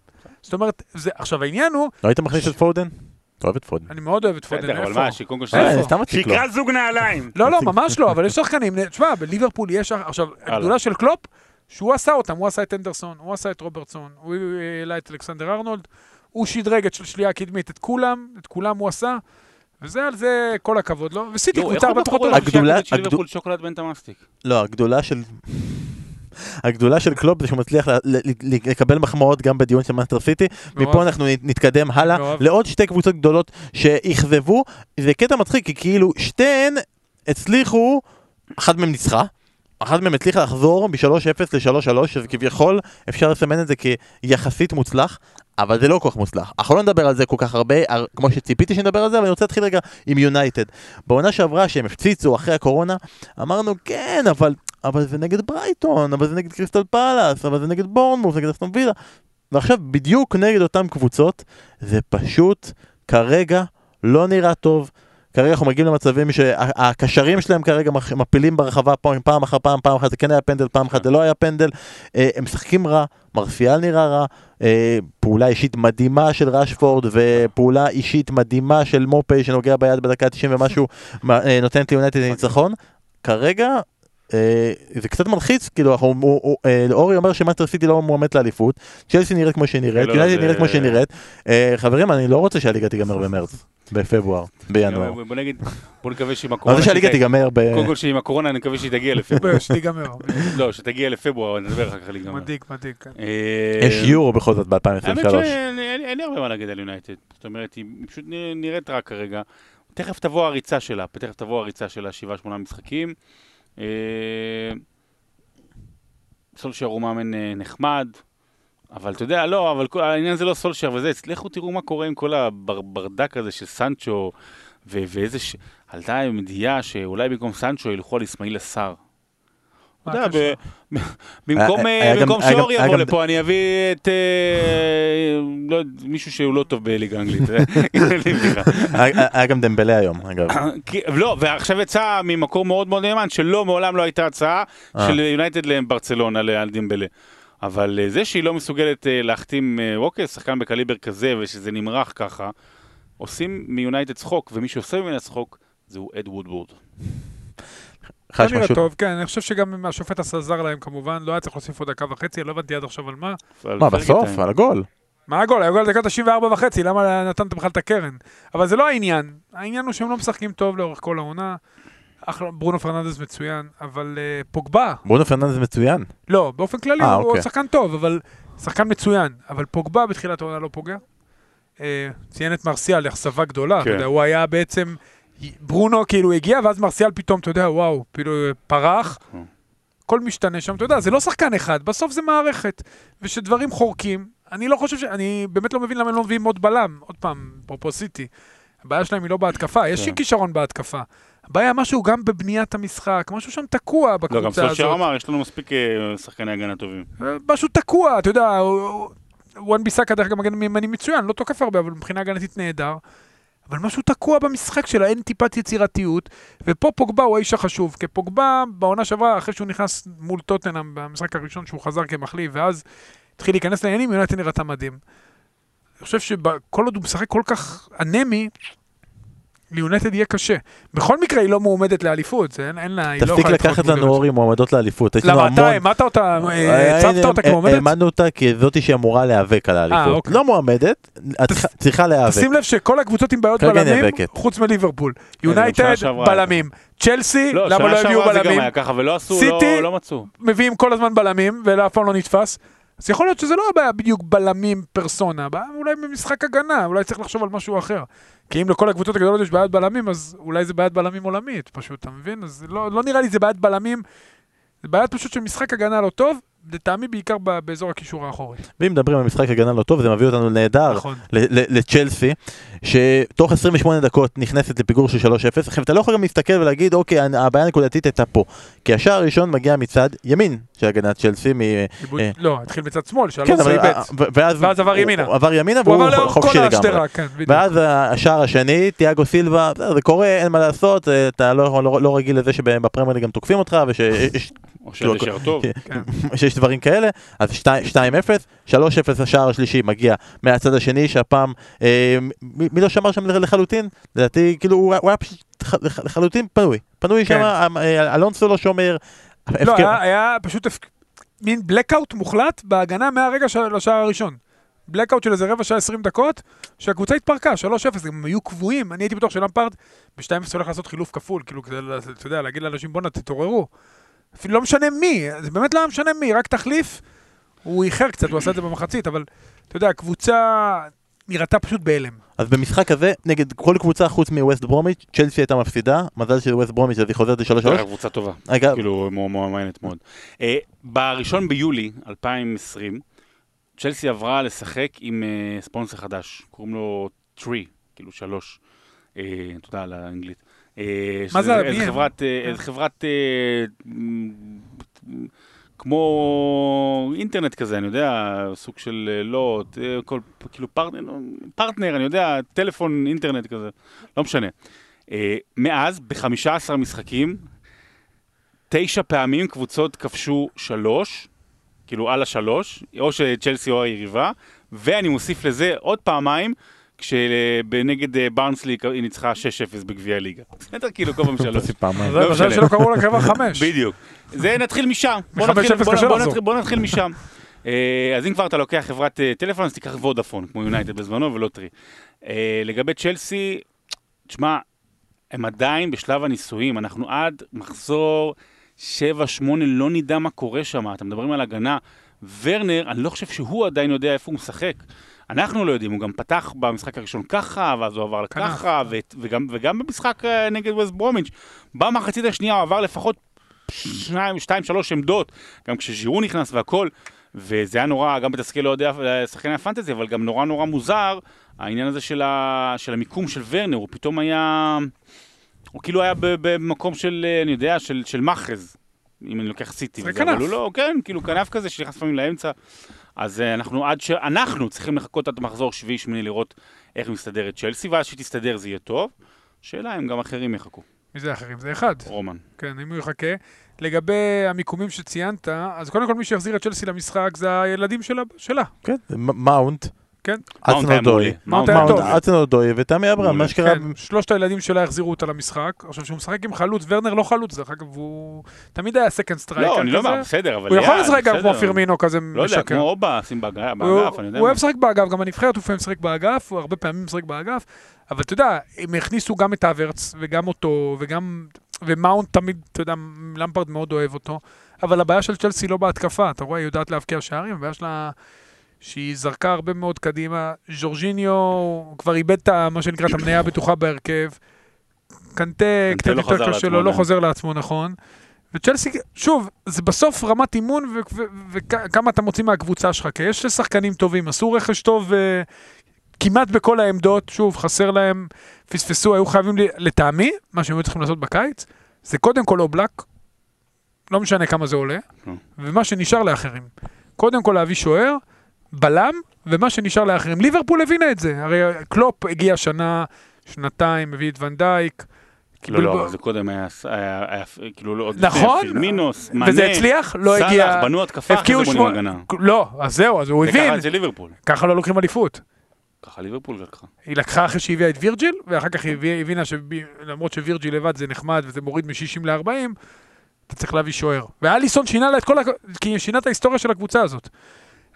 זאת אומרת, זה- עכשיו העניין הוא, לא היית מכניס את פודן? אתה אוהב את פודן. אני מאוד אוהב את פודן, בסדר, אבל איפה? מה, שקודם כל... איפה? סתם מציק לו. שיקרא זוג נעליים. לא, לא, ממש לא, אבל יש שחקנים, תשמע, בליברפול יש, עכשיו, הגדולה של קלופ, שהוא עשה אותם, הוא עשה את אנדרסון, הוא עשה את רוברטסון, הוא העלה את אלכסנדר ארנולד, הוא שדרג את שלישייה הקדמית, את כולם, את כולם הוא עשה, וזה על זה כל הכבוד לו, וסיטי לא, קבוצה הרבה פחות טובה. הגדולה- של ליברפול שוקולד מנטה מסטיק? לא, הגדולה של... הגדולה של קלופ זה שהוא מצליח לקבל מחמאות גם בדיון של מנצ'סטר סיטי. מפה אנחנו נתקדם הלאה. לעוד שתי קבוצות גדולות שאכזבו. זה קטע מצחיק כי כאילו שתיהן הצליחו, אחת מהן ניצחה. אחת מהן הצליחה לחזור מ-3-0 ל-3-3, שזה כביכול אפשר לסמן את זה כיחסית מוצלח, אבל זה לא כל כך מוצלח. אנחנו לא נדבר על זה כל כך הרבה, כמו שציפיתי שנדבר על זה, אבל אני רוצה להתחיל רגע עם יונייטד. בעונה שעברה שהם הפציצו אחרי הקורונה, אמרנו כן, אבל, אבל זה נגד ברייטון, אבל זה נגד קריסטל פאלאס, אבל זה נגד בורנמוס, נגד אסטון וילה. ועכשיו בדיוק נגד אותן קבוצות, זה פשוט כרגע לא נראה טוב. כרגע אנחנו מגיעים למצבים שהקשרים שלהם כרגע מפילים ברחבה פעם, פעם אחר פעם, פעם אחת זה כן היה פנדל, פעם אחת זה לא היה פנדל. אה, הם משחקים רע, מרסיאל נראה רע, אה, פעולה אישית מדהימה של רשפורד ופעולה אישית מדהימה של מופי שנוגע ביד בדקה ה-90 ומשהו אה, נותנת ליונטד ניצחון. כרגע זה קצת מלחיץ, כאילו, אנחנו, אה, אורי אומר שמאסטר סיטי לא מועמד לאליפות, צ'לסי נראית כמו שהיא נראית, לא, יונייטד נראית כמו שהיא נראית. אה, חברים, אני לא רוצה שהליגה תיגמר במרץ, בפברואר, בינואר. בוא נגיד, בוא נקווה שעם אני הקורונה... רוצה שהליגה תיגמר ב... קודם כל שעם הקורונה אני מקווה שהיא תגיע [laughs] לפברואר. שתיגמר. לא, שתגיע לפברואר, נדבר אחר כך להיגמר. מדאיג, מדאיג. כן. אה, יש יורו בכל זאת האמת ב-2023. שאין אין- לי הרבה מה להגיד על יונייטד. זאת אומרת, היא פשוט נראית רע כרגע. תכף תבוא הריצה שלה, תכף תבוא הריצה שלה, שבעה, שמונה משחקים. אה, סולשר הוא מאמן אה, נחמד, אבל אתה יודע, לא, אבל כל- העניין זה לא סולשר וזה, לכו תראו מה קורה עם כל הברדק הזה של סנצ'ו, ואיזה, ש... עלתה ידיעה שאולי במקום סנצ'ו ילכו על אסמאעיל עשר. אתה יודע, במקום, אה, שאור היה יבוא לפה, אני אביא את אה, לא מישהו שהוא לא טוב בליגה האנגלית. [laughs] היה גם דמבלה היום, אגב. [coughs] לא, ועכשיו יצא ממקום מאוד מאוד נאמן, שלא, מעולם לא הייתה הצעה אה. של יונייטד לברצלונה, על דימבלה. אבל אה, זה שהיא לא מסוגלת אה, להחתים אה, ווקר, שחקן בקליבר כזה, ושזה נמרח ככה, עושים מיונייטד צחוק, ומי שעושה ממנה צחוק, זהו אד וודוורד. לך יש משהו- טוב, כן, אני חושב שגם אם השופט עשה זר להם כמובן, לא היה צריך להוסיף עוד דקה וחצי, לא הבנתי עד עכשיו על מה. מה, בסוף? על הגול. מה הגול? היה גול דקה 94 וחצי, למה נתנת בכלל את הקרן? אבל זה לא העניין. העניין הוא שהם לא משחקים טוב לאורך כל העונה. אחלה, ברונו פרננדס מצוין, אבל אה, פוגבה, ברונו פרננדס מצוין. לא, באופן כללי אה, הוא, הוא אוקיי. שחקן טוב, אבל שחקן מצוין. אבל פוגבה בתחילת העונה לא פוגע. אה, ציין את מרסיאל, אכזבה גדולה, אתה כן. יודע, הוא היה בעצם, ברונו כאילו הגיע, ואז מרסיאל פתאום, אתה יודע, וואו, כאילו פרח. כן. הכל משתנה שם, אתה יודע, זה לא שחקן אחד, בסוף זה מערכת. ושדברים חורקים, אני לא חושב ש... אני באמת לא מבין למה הם לא מביאים עוד בלם. עוד פעם, אפרופו סיטי. הבעיה שלהם היא לא בהתקפה, יש כן. לי כישרון בהתקפה. הבעיה משהו גם בבניית המשחק, משהו שם תקוע לא, גם בקבוצה הזאת. סולשר אמר, יש לנו מספיק אה, שחקני הגנה טובים. משהו תקוע, אתה יודע, וואן ביסאקה דרך אגב מגן ימני מצוין, לא תוקף הרבה, אבל מבחינה הגנתית נהדר. אבל משהו תקוע במשחק שלה, אין טיפת יצירתיות, ופה פוגבה הוא האיש החשוב, כי פוגבה בעונה שעברה, אחרי שהוא נכנס מול טוטנאם במשחק הראשון שהוא חזר כמחליף, ואז התחיל להיכנס לעניינים, יונתן נראתה מדהים. אני חושב שכל עוד הוא משחק כל כך אנמי, ליונטד יהיה קשה. בכל מקרה היא לא מועמדת לאליפות, זה אין, אין לה, היא לא תפסיק יכולה להתחרות לקחת לנו. אורי מועמדות לאליפות. למה המון... אתה העמדת אותה, אה, אה, הצבת הנה, אותה אה, כמועמדת? העמדנו אותה כזאתי שאמורה להיאבק על האליפות. אוקיי. לא מועמדת, את תס- צריכה להיאבק. שים לב שכל הקבוצות עם בעיות בלמים, נאבקת. חוץ מליברפול. יונייטד, בלמים. צ'לסי, לא, למה לא שנה הביאו שעברה זה גם בלמים? היה ככה, ולא עשו, לא- סיטי-. מביאים כל הזמן בלמים, ואף פעם לא נתפס. אז יכול להיות שזה לא הבעיה בדיוק בלמים פרסונה, הבעיה אולי במשחק הגנה, אולי צריך לחשוב על משהו אחר. כי אם לכל הקבוצות הגדולות יש בעיית בלמים, אז אולי זה בעיית בלמים עולמית, פשוט, אתה מבין? אז לא, לא נראה לי זה בעיית בלמים, זה בעיית פשוט של משחק הגנה לא טוב, לטעמי בעיקר באזור הקישור האחורי. ואם מדברים על משחק הגנה לא טוב, זה מביא אותנו נהדר נכון. לצ'לסי, שתוך 28 דקות נכנסת לפיגור של 3-0. עכשיו, אתה לא יכול גם להסתכל ולהגיד, אוקיי, הבעיה הנקודתית הייתה פה. כי השער הראשון מגיע מצד ימין של הגנת צ'לסי, מ... אה. לא, התחיל מצד שמאל, כן, שאלונסו אבל- איבד. ו- ואז ואז עבר ימינה. הוא עבר ימינה והוא חופשי לגמרי. כן. ואז השער השני, תיאגו סילבה, זה קורה, אין מה לעשות, אה, אתה לא, לא, לא רגיל לזה שבפרמייר גם תוקפים אותך, וש- [laughs] או שזה כאילו, שער טוב. כן. שיש דברים כאלה, אז 2-0, 3-0 השער השלישי מגיע מהצד השני, שהפעם, אה, מי, לא שמר שם לחלוטין? לדעתי, כאילו, הוא, היה- הוא היה פשוט לחלוטין פנוי. פנוי כן. שם, אה, אלונסו לא שומר. לא, הפקר- היה, היה פשוט הפק... מין blackout מוחלט בהגנה מהרגע של השער הראשון. blackout של איזה רבע שעה 20 דקות, שהקבוצה התפרקה, 3-0, הם היו קבועים, אני הייתי בטוח שלמפרד ב-2-0 הולך לעשות חילוף כפול, כאילו כדי, אתה יודע, להגיד לאנשים בואנה תתעוררו. אפילו לא משנה מי, זה באמת לא משנה מי, רק תחליף. הוא איחר קצת, הוא עשה את זה במחצית, אבל אתה יודע, הקבוצה נראתה פשוט בהלם. אז במשחק הזה, נגד כל קבוצה חוץ מווסט ברומיץ', צ'לסי הייתה מפסידה, מזל של ווסט ברומיץ' אז היא חוזרת ל-3-3. הייתה קבוצה טובה. רגע, כאילו, מו- מו- מעניינת מאוד. אה, בראשון ביולי 2020, צ'לסי עברה לשחק עם אה, ספונסר חדש, קוראים לו Three, כאילו שלוש, אה, תודה על האנגלית. מה זה, איזה מי הם? חברת, אה, אה, כמו אינטרנט כזה, אני יודע, סוג של אה, אה, כל, כאילו פרטנר, פרטנר, אני יודע, טלפון אינטרנט כזה, לא משנה. אה, מאז, ב-15 משחקים, תשע פעמים קבוצות כבשו שלוש, כאילו על השלוש, או שצ'לסי או היריבה, ואני מוסיף לזה עוד פעמיים, כשנגד אה, ברנסלי היא ניצחה 6-0 בגביע הליגה. בסדר, כאילו כל פעם שלוש. לא מזל משנה. שלא קראו לה קרבה חמש. בדיוק. זה נתחיל משם. בוא מ- 5-0 נתחיל- משם. אה, אז אם כבר אתה לוקח חברת אה, טלפון, אז תיקח וודאפון, כמו יונייטד בזמנו, ולא טרי. לגבי צ'לסי, תשמע, הם עדיין בשלב הניסויים, אנחנו עד מחזור 7-8, לא נדע מה קורה שם, אתם מדברים על הגנה. ורנר, אני לא חושב שהוא עדיין יודע איפה הוא משחק. אנחנו לא יודעים, הוא גם פתח במשחק הראשון ככה, ואז הוא עבר כנף. לככה, ו- וגם, וגם במשחק אה, נגד ווסט ברומיץ', במחצית השנייה הוא עבר לפחות שניים, שתיים, שלוש עמדות, גם כשז'ירו נכנס והכל, וזה היה נורא, גם מתסכל לאוהדי שחקני הפנטזי, אבל גם נורא נורא מוזר, העניין הזה של, ה, של המיקום של ורנר, הוא פתאום היה, הוא כאילו היה במקום של, אה, אני יודע, של, של מאחז, אם אני לוקח סיטי, זה וזה, אבל כנף. הוא לא, כן, כאילו כנף כזה שנכנס לפעמים לאמצע, אז אה, אנחנו עד ש... אנחנו צריכים לחכות עד מחזור שביעי-שמיני לראות איך מסתדרת צ'לסי, ואז שתסתדר זה יהיה טוב. שאלה אם גם אחרים יחכו. מי זה אחרים? זה אחד. רומן. כן, אם הוא יחכה. לגבי המיקומים שציינת, אז קודם כל מי שהחזיר את צ'לסי למשחק זה הילדים שלה. שלה. כן, מאונט כן? הדסון אודוי ותמי אברהם. מה שקרה... כן, שלושת הילדים שלה החזירו אותה למשחק. עכשיו, כשהוא משחק עם חלוץ, ורנר לא חלוץ, דרך אגב, הוא תמיד היה second striker לא, אני לא אומר. בסדר, אבל... הוא יכול לשחק גם כמו. פירמינו כזה לא יודע, משקר. כמו אובה, שים באגף, אני יודע הוא. אוהב לשחק באגף, גם הנבחרת הוא לפעמים משחק באגף, הוא הרבה פעמים משחק באגף, אבל אתה יודע, הם הכניסו גם את האברץ, וגם אותו, וגם... ומאונט תמיד, אתה יודע, למפרד מאוד אוהב אותו, אבל הבעיה של צ'לסי לא בהתקפה, אתה רואה, היא יודעת להבקיע שערים, הבעיה שלה... שהיא זרקה הרבה מאוד קדימה. ז'ורג'יניו כבר איבד את מה שנקרא את המניה הבטוחה בהרכב. קנטה, קצת לא יותר קשה לעצמו לו, לא עדיין. חוזר לעצמו נכון. וצ'לסי, שוב, זה בסוף רמת אימון ו- ו- וכמה אתה מוציא מהקבוצה שלך, כי יש שחקנים טובים, עשו רכש טוב אה, כמעט בכל העמדות, שוב, חסר להם, פספסו, היו חייבים, לטעמי, מה שהם היו צריכים לעשות בקיץ, זה קודם כל אובלק, לא משנה כמה זה עולה, כן. ומה שנשאר לאחרים. קודם כל להביא שוער, בלם, ומה שנשאר לאחרים. ליברפול הבינה את זה, הרי קלופ הגיע שנה, שנתיים, הביא את ונדייק. לא, קיבל לא, אבל זה קודם היה, כאילו, לא, נכון. פירמינו, מאנה, וזה הצליח? לא סאלח, הגיע... בנו התקפה, אחרי זה בונים הגנה. לא, אז זהו, אז הוא זה הבין, אצל ליברפול. ככה לא לוקחים אליפות. ככה ליברפול לקחה. היא לקחה אחרי שהיא הביאה את וירג'יל, ואחר כך היא הבינה שלמרות שווירג'יל לבד זה נחמד וזה מוריד מ-60 ל-40, אתה צריך להביא שוער. ואליסון שינה לה את כל ה... כי שינה את ההיסטוריה של הקבוצה הזאת.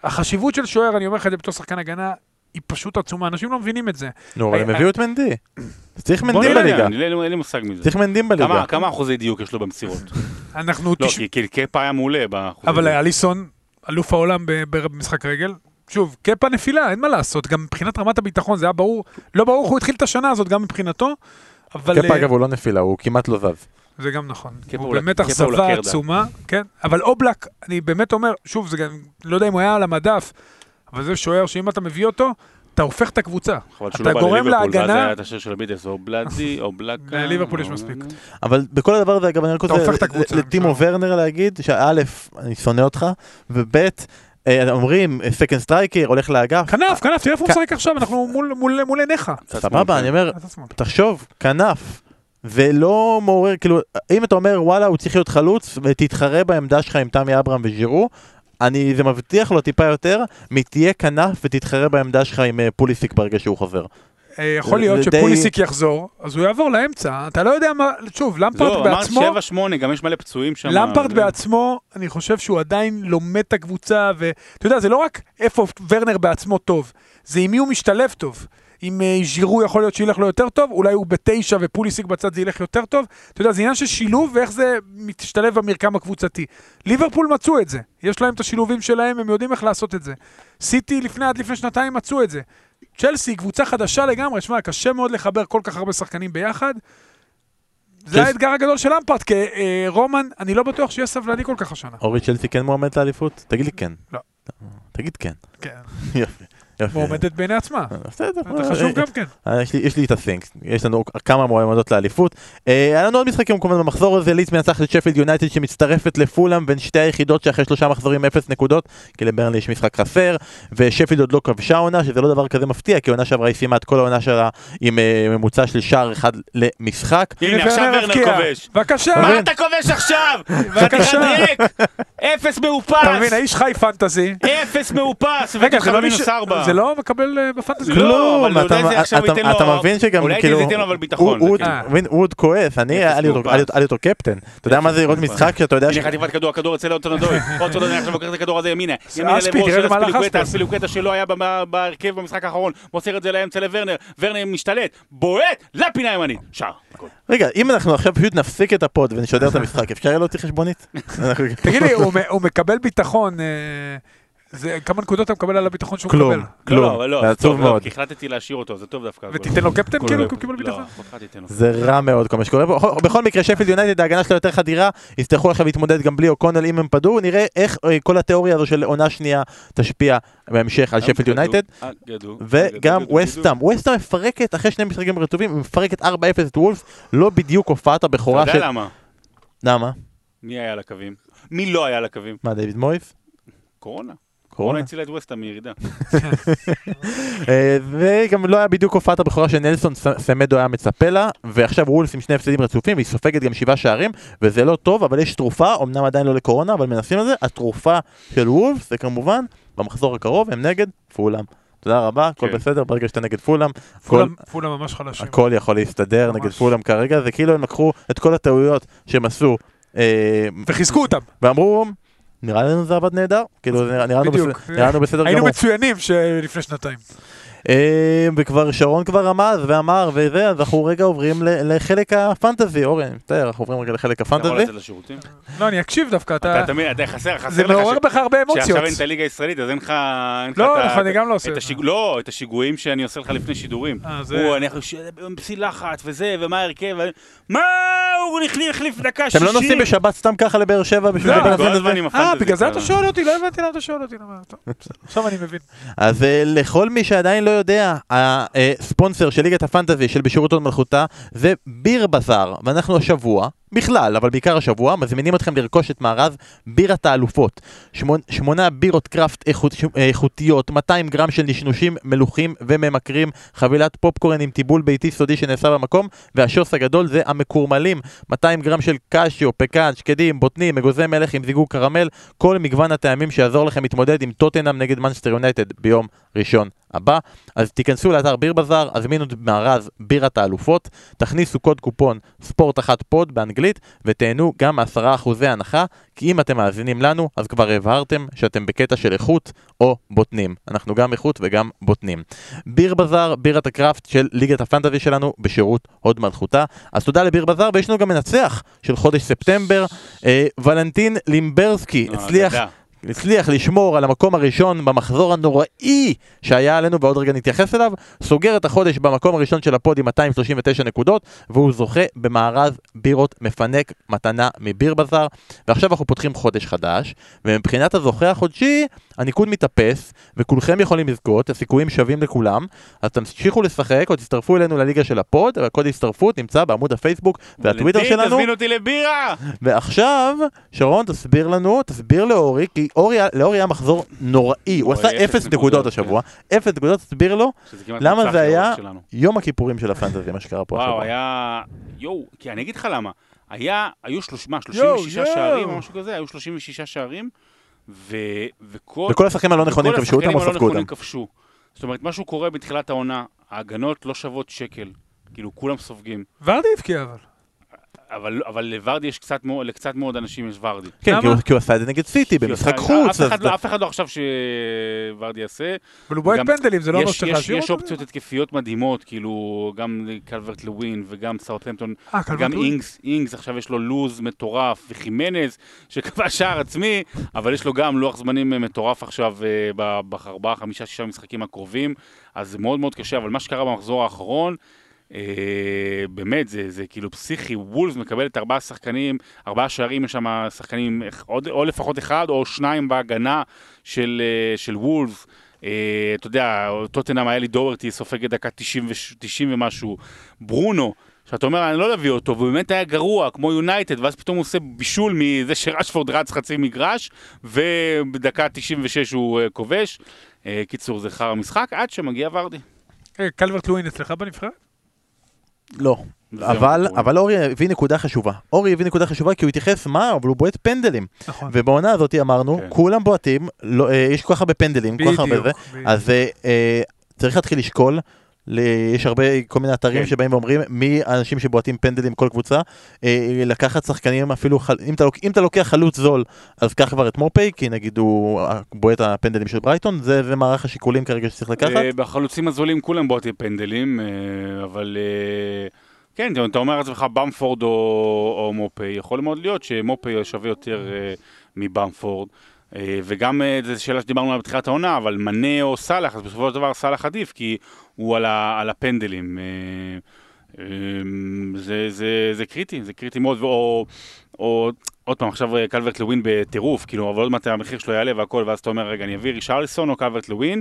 החשיבות של שוער, אני אומר לך את זה בתור שחקן הגנה, היא פשוט עצומה, אנשים לא מבינים את זה. נו, אבל הם אה, הביאו את מנדי. צריך מנדים בליגה. אני- אין לי- מושג מזה. צריך מנדים בליגה. כמה- אחוזי דיוק יש לו במסירות? [laughs] אנחנו... לא, כי- קפה היה מעולה באחוזי אבל. אליסון, אלוף העולם במשחק רגל, שוב, קפה נפילה, אין מה לעשות, גם מבחינת רמת הביטחון, זה היה ברור, לא ברור איך הוא התחיל את השנה הזאת, גם מבחינתו, אבל... קפה אה, אגב הוא לא נפילה, הוא כמעט לא זז. זה גם נכון. הוא באמת אכזבה. עצומה, כן, אבל אובלק, אני באמת אומר, שוב, זה גם, לא יודע אם הוא היה על המדף, אבל זה שוער שאם אתה מביא אותו, אתה הופך את הקבוצה. חבל שהוא אתה לא בא גורם לליברפול, ואז להגנה- היה את השיר של הביטלס, או בלאדי, או בלאקה. לליברפול יש מספיק. אבל בכל הדבר הזה, אגב, אני רק רוצה לטימו בסדר. ורנר להגיד, שא', אני שונא אותך, וב', אה, אומרים, second striker, הולך לאגף. כנף, כנף, תראה איפה הוא משחק עכשיו, אנחנו מול- מול מול עיניך. סבבה. אני אומר. תחשוב, כנף. זה לא מעורר, כאילו, אם אתה אומר וואלה הוא צריך להיות חלוץ ותתחרה בעמדה שלך עם תמי אברהם וז'ירו, אני, זה מבטיח לו טיפה יותר מתהיה כנף ותתחרה בעמדה שלך עם אה, פוליסיק ברגע שהוא חוזר. אה, יכול להיות זה די- שפוליסיק יחזור, אז הוא יעבור לאמצע, אתה לא יודע מה, שוב, למפרד לא, אמר בעצמו... 7-8, גם יש מלא פצועים שם. למפרד זה- בעצמו, אני חושב שהוא עדיין לומד את הקבוצה, ואתה יודע, זה לא רק איפה ורנר בעצמו טוב, זה עם מי הוא משתלב טוב. אם אה, ז'ירו יכול להיות שילך לו יותר טוב, אולי הוא בתשע ופוליסיק בצד זה ילך יותר טוב. אתה יודע, זה עניין של שילוב ואיך זה משתלב במרקם הקבוצתי. ליברפול מצאו את זה, יש להם את השילובים שלהם, הם יודעים איך לעשות את זה. סיטי לפני, עד לפני שנתיים מצאו את זה. צ'לסי, קבוצה חדשה לגמרי, שמע, קשה מאוד לחבר כל כך הרבה שחקנים ביחד. זה האתגר הגדול של אמפרט, כי אה, רומן, אני לא בטוח שיהיה סבלני כל כך השנה. אורי צ'לסי כן מועמד לאליפות? תגיד לי כן. לא. תגיד כן. כן. [laughs] יופי. יופי. מועמדת בעיני עצמה. אה, בסדר. זה חשוב גם כן. אה, יש לי, את הסינק, יש לנו כמה מועמדות לאליפות. אה, היה לנו עוד משחקים כמובן במחזור הזה, ליץ מנצח את שפילד יונייטד שמצטרפת לפולאם בין שתי היחידות שאחרי שלושה מחזורים אפס נקודות, כי לברנלי יש משחק חסר, ושפילד עוד לא כבשה עונה, שזה לא דבר כזה מפתיע, כי עונה שעברה היא סיימה את כל העונה שלה עם אה, ממוצע של שער אחד למשחק. הנה, עכשיו ורנר. כובש. בבקשה. מה אתה כובש עכשיו? [laughs] בבקשה. אפס אתה מאופס! מבין, האיש חי פנטזי. אפס מאופס! רגע, זה לא. זה לא מקבל אה, בפנטזי? לא, כלום, אבל אתה- מבין שגם אולי כאילו, זה ייתן לו אבל ביטחון, הוא- עוד כועס, אני, היה לי אותו- קפטן, אתה יודע מה זה לראות משחק שאתה יודע ש... הנה חטיפת כדור, הכדור אצל אוטון אדוי. אוטון [laughs] אדוי עכשיו לוקח את הכדור הזה ימינה. ימינה לראש של אספיליקווטה, אספי. אספיליקווטה שלא היה בהרכב במשחק האחרון. מוסר את זה לאמצע לוורנר, ורנר משתלט, בועט, לפינה הימנית. שער. רגע, אם אנחנו עכשיו פשוט נפסיק את הפוד ונשדר את המשחק, אפשר יהיה להוציא חשבונית? [laughs] אנחנו- תגיד לי, הוא מקבל ביטחון, אה, זה- כמה נקודות אתה מקבל על הביטחון שהוא כלום, מקבל? כלום, לא, אבל לא, זה עצוב טוב מאוד. כי החלטתי להשאיר אותו, זה טוב דווקא. ותיתן לו קפטן כאילו. כי הוא קיבל ביטחון? לא, אותך תיתן לו. זה רע מאוד כל מה שקורה פה. בכל- מקרה שפילד יונייטד ההגנה שלה יותר חדירה, יצטרכו עכשיו להתמודד גם בלי אוקונל אם הם פדו, נראה איך אה, כל התיאוריה הזו של עונה שנייה תשפיע בהמשך על שפילד יונייטד. אגדו, וגם אגדו, ווסטאם, ווסטאם מפרקת אחרי שני משחקים רטובים, מפרקת 4-0 את וולפס, לא בדיוק הופעת אתה הבכורה יודע של... למה? למה? מי היה על הקווים? מי לא היה על הקווים? מה, דיוויד מויס? קורונה. קורונה? הצילה את ווסטהאם מירידה. אה, וגם לא היה בדיוק הופעת הבכורה שנלסון סמדו היה מצפה לה, ועכשיו וולס עם שני הפסדים רצופים, והיא סופגת גם שבעה שערים, וזה לא טוב, אבל יש תרופה, אמנם עדיין לא לקורונה, אבל מנסים על זה, התרופה של וולס זה כמובן, במחזור הקרוב הם נגד פולאם. תודה רבה, הכל כן. בסדר, ברגע שאתה נגד פולאם- פולאם ממש חלשים. הכל יכול להסתדר ממש. נגד פולאם כרגע, זה כאילו הם לקחו את כל הטעויות שהם עשו, אה, וחיזקו אותם. ואמרו, נראה לנו זה עבד נהדר, כאילו נראה לנו. בסדר- בסדר היינו גמור. מצוינים שלפני שנתיים. אה, וכבר שרון כבר רמז ואמר וזה, אז אנחנו רגע עוברים ל- לחלק הפנטזי, אורן, מצטער, אנחנו עוברים רגע לחלק אתה יכול הפנטזי. לצאת לשירותים? לא, אני אקשיב דווקא, אתה... אתה תמיד, אתה חסר, חסר זה לך מעורר ש- בך הרבה אמוציות. שעכשיו אין את הליגה הישראלית, אז אין לך... אין לך לא, נכון, אני גם לא עושה את. זה. לא, את השיגועים שאני עושה לך לפני שידורים. אה, זה- הוא, אני פסיל לחץ וזה, ומה ההרכב, ו- מה, הוא החליף- דקה שישית. אתם לא נוסעים בשבת סתם ככה לבאר שבע בשביל לא, אה, בגלל זה. אתה שואל אותי? לא הבנתי למה אתה שואל אותי. עכשיו אני מבין. [laughs] אז אה, לכל מי שעדיין לא יודע, הספונסר של ליגת הפנטזי של בשירות הוד מלכותה זה ביר בזאר, ואנחנו השבוע, בכלל, אבל בעיקר השבוע, מזמינים אתכם לרכוש את מארז בירת האלופות. שמונ, שמונה בירות קראפט איכות, איכותיות, 200 גרם של נשנושים מלוחים וממכרים, חבילת פופקורן עם טיבול ביתי סודי שנעשה במקום, והשוס הגדול זה המקורמלים, 200 גרם של קשיו, פקאן, שקדים, בוטנים, אגוזי מלך עם זיגוג קרמל, כל מגוון הטעמים שיעזור לכם להתמודד עם טוטנאם נגד מנצ'סטר יונייטד ביום ראשון הבא. אז תיכנסו לאתר ביר בזאר, הזמינו את מארז בירת האלופות, תכניסו קוד קופון ספורט אחת pod באנגלית, ותהנו גם מעשרה אחוזי הנחה, כי אם אתם מאזינים לנו, אז כבר הבהרתם שאתם בקטע של איכות או בוטנים. אנחנו גם איכות וגם בוטנים. ביר בזאר, בירת הקראפט של ליגת הפנטזי שלנו בשירות הוד מלכותה. אז תודה לביר בזאר, ויש לנו גם מנצח של חודש ספטמבר, אה, ולנטין לימברסקי, אה, הצליח... הצליח לשמור על המקום הראשון במחזור הנוראי שהיה עלינו ועוד רגע נתייחס אליו, סוגר את החודש במקום הראשון של ה pod עם 239 נקודות והוא זוכה במארז בירות מפנק מתנה מביר בזאר. ועכשיו אנחנו פותחים חודש חדש ומבחינת הזוכה החודשי הניקוד מתאפס וכולכם יכולים לזכות, הסיכויים שווים לכולם אז תמשיכו לשחק או תצטרפו אלינו לליגה של הפוד והקוד הצטרפות נמצא בעמוד הפייסבוק והטוויטר שלנו תזמין אותי לבירה! ועכשיו, שרון, תסביר לנו, תסביר לאורי, כי אורי, לאורי היה מחזור נוראי, הוא עשה אפס נקודות, נקודות השבוע, אפס נקודות, תסביר לו למה זה היה. יום הכיפורים של הפנטזי, מה שקרה פה וואו, השבוע. היה... יואו, כי אני אגיד לך למה. היה, היו שלוש, מה, יואו, 36 יואו. שערים או משהו כזה? היו 36 שערים, ו... וכל... וכל השחקנים הלא נכונים כבשו אותם או השחקנים ספגו הלא נכונים אותם. כבשו. זאת אומרת, משהו קורה בתחילת העונה, ההגנות לא שוות שקל. כאילו, כולם סופגים. ורדי הבקיע אבל. אבל, אבל לוורדי יש קצת מאוד, לקצת מאוד אנשים יש ורדי. כן? כי הוא- כי הוא עשה את זה נגד סיטי במשחק אף חוץ, אז אחד, לא, אף אחד לא חשב שוורדי יעשה. אבל הוא בועט פנדלים, זה לא אומר יש, שצריך יש, להשאיר יש אותו? אופציות התקפיות מדהימות, כאילו, גם קלברט לווין וגם סאוטהמפטון אה, גם. אינגס, אינגס עכשיו יש לו לוז מטורף, וחימנז שכבש שער עצמי, אבל יש לו גם לוח זמנים מטורף עכשיו ב- בארבעה, חמישה, שישה משחקים הקרובים, אז זה מאוד מאוד קשה, אבל מה שקרה במחזור האחרון, באמת, זה, זה כאילו פסיכי, וולס מקבלת ארבעה שחקנים, ארבעה שערים, יש שם שחקנים, עוד, או לפחות אחד או שניים בהגנה של, אה, של וולס. אה, אתה יודע, טוטנאם היה לי דוברטי, סופגת דקה 90, וש- 90 ומשהו, ברונו, שאתה אומר, אני לא אביא אותו, והוא באמת היה גרוע, כמו יונייטד, ואז פתאום הוא עושה בישול מזה שרשפורד רץ חצי מגרש, ובדקה 96 הוא אה, כובש. אה, קיצור, זה חרא משחק, עד שמגיע ורדי. אה, קלברט לואין אצלך בנבחרת? לא. אבל. אבל אורי הביא נקודה חשובה. אורי הביא נקודה חשובה כי הוא התייחס, מה, אבל הוא בועט פנדלים. נכון. ובעונה הזאת אמרנו, כן. כולם בועטים, לא, אה, יש כל כך הרבה פנדלים, כל כך הרבה זה. אז אה, אה, צריך להתחיל לשקול, ל- יש הרבה, כל מיני אתרים כן. שבאים ואומרים מי האנשים שבועטים פנדלים כל קבוצה, אה, לקחת שחקנים אפילו, חל- אם אתה, לוק- אם אתה לוקח חלוץ זול, אז קח כבר את מופי, כי נגיד הוא בועט הפנדלים של ברייטון, זה, זה מערך השיקולים כרגע שצריך לקחת. אה, בחלוצים הזולים כולם בועטי פנדלים, אה, אבל כן, אתה אומר לעצמך במפורד או, או מופי, יכול מאוד להיות שמופי שווה יותר אה, מבמפורד. אה, וגם אה, זו שאלה שדיברנו עליה בתחילת העונה, אבל מנה או סאלח, אז בסופו של דבר סאלח עדיף, כי הוא על, ה, על הפנדלים. אה, זה, זה, זה קריטי, זה קריטי מאוד, או, או עוד פעם, עכשיו קלברט לווין בטירוף, כאילו, אבל עוד מעט המחיר שלו יעלה והכל, ואז אתה אומר, רגע, אני אביא רישרליסון או קלברט לווין,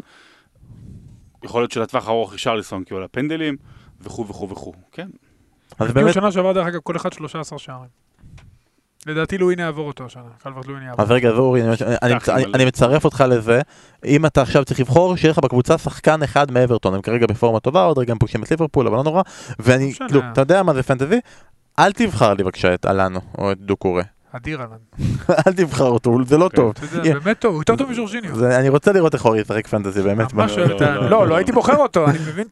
יכול להיות שלטווח הארוך רישרליסון, כי הוא על הפנדלים, וכו' וכו' וכו', כן. אז הגיעו באמת, שנה שעברה, דרך אגב, כל אחד 13 שערים. לדעתי לואין יעבור אותו השנה, קלברט לואין יעבור. אז רגע, אורי, אני, מצרף אותך לזה, אם אתה עכשיו צריך לבחור, שיהיה לך בקבוצה שחקן אחד מאברטון, הם כרגע בפורמה טובה, עוד רגע הם פוגשים את ליברפול, אבל לא נורא, ואני, משנה. כאילו, אתה יודע מה זה פנטזי? אל תבחר לי בבקשה את אלאנו או את דוקורי. [laughs] אדיר אהלן. אל תבחר אותו, זה לא כן. טוב. אתה יודע, באמת טוב, הוא יותר טוב מז'ורג'יניו. אני רוצה לראות איך אורי ישחק פנטזי, באמת. ממש לא, אוהב את ה... לא, לא, לא, לא. לא הייתי בוחר אותו, אני מבין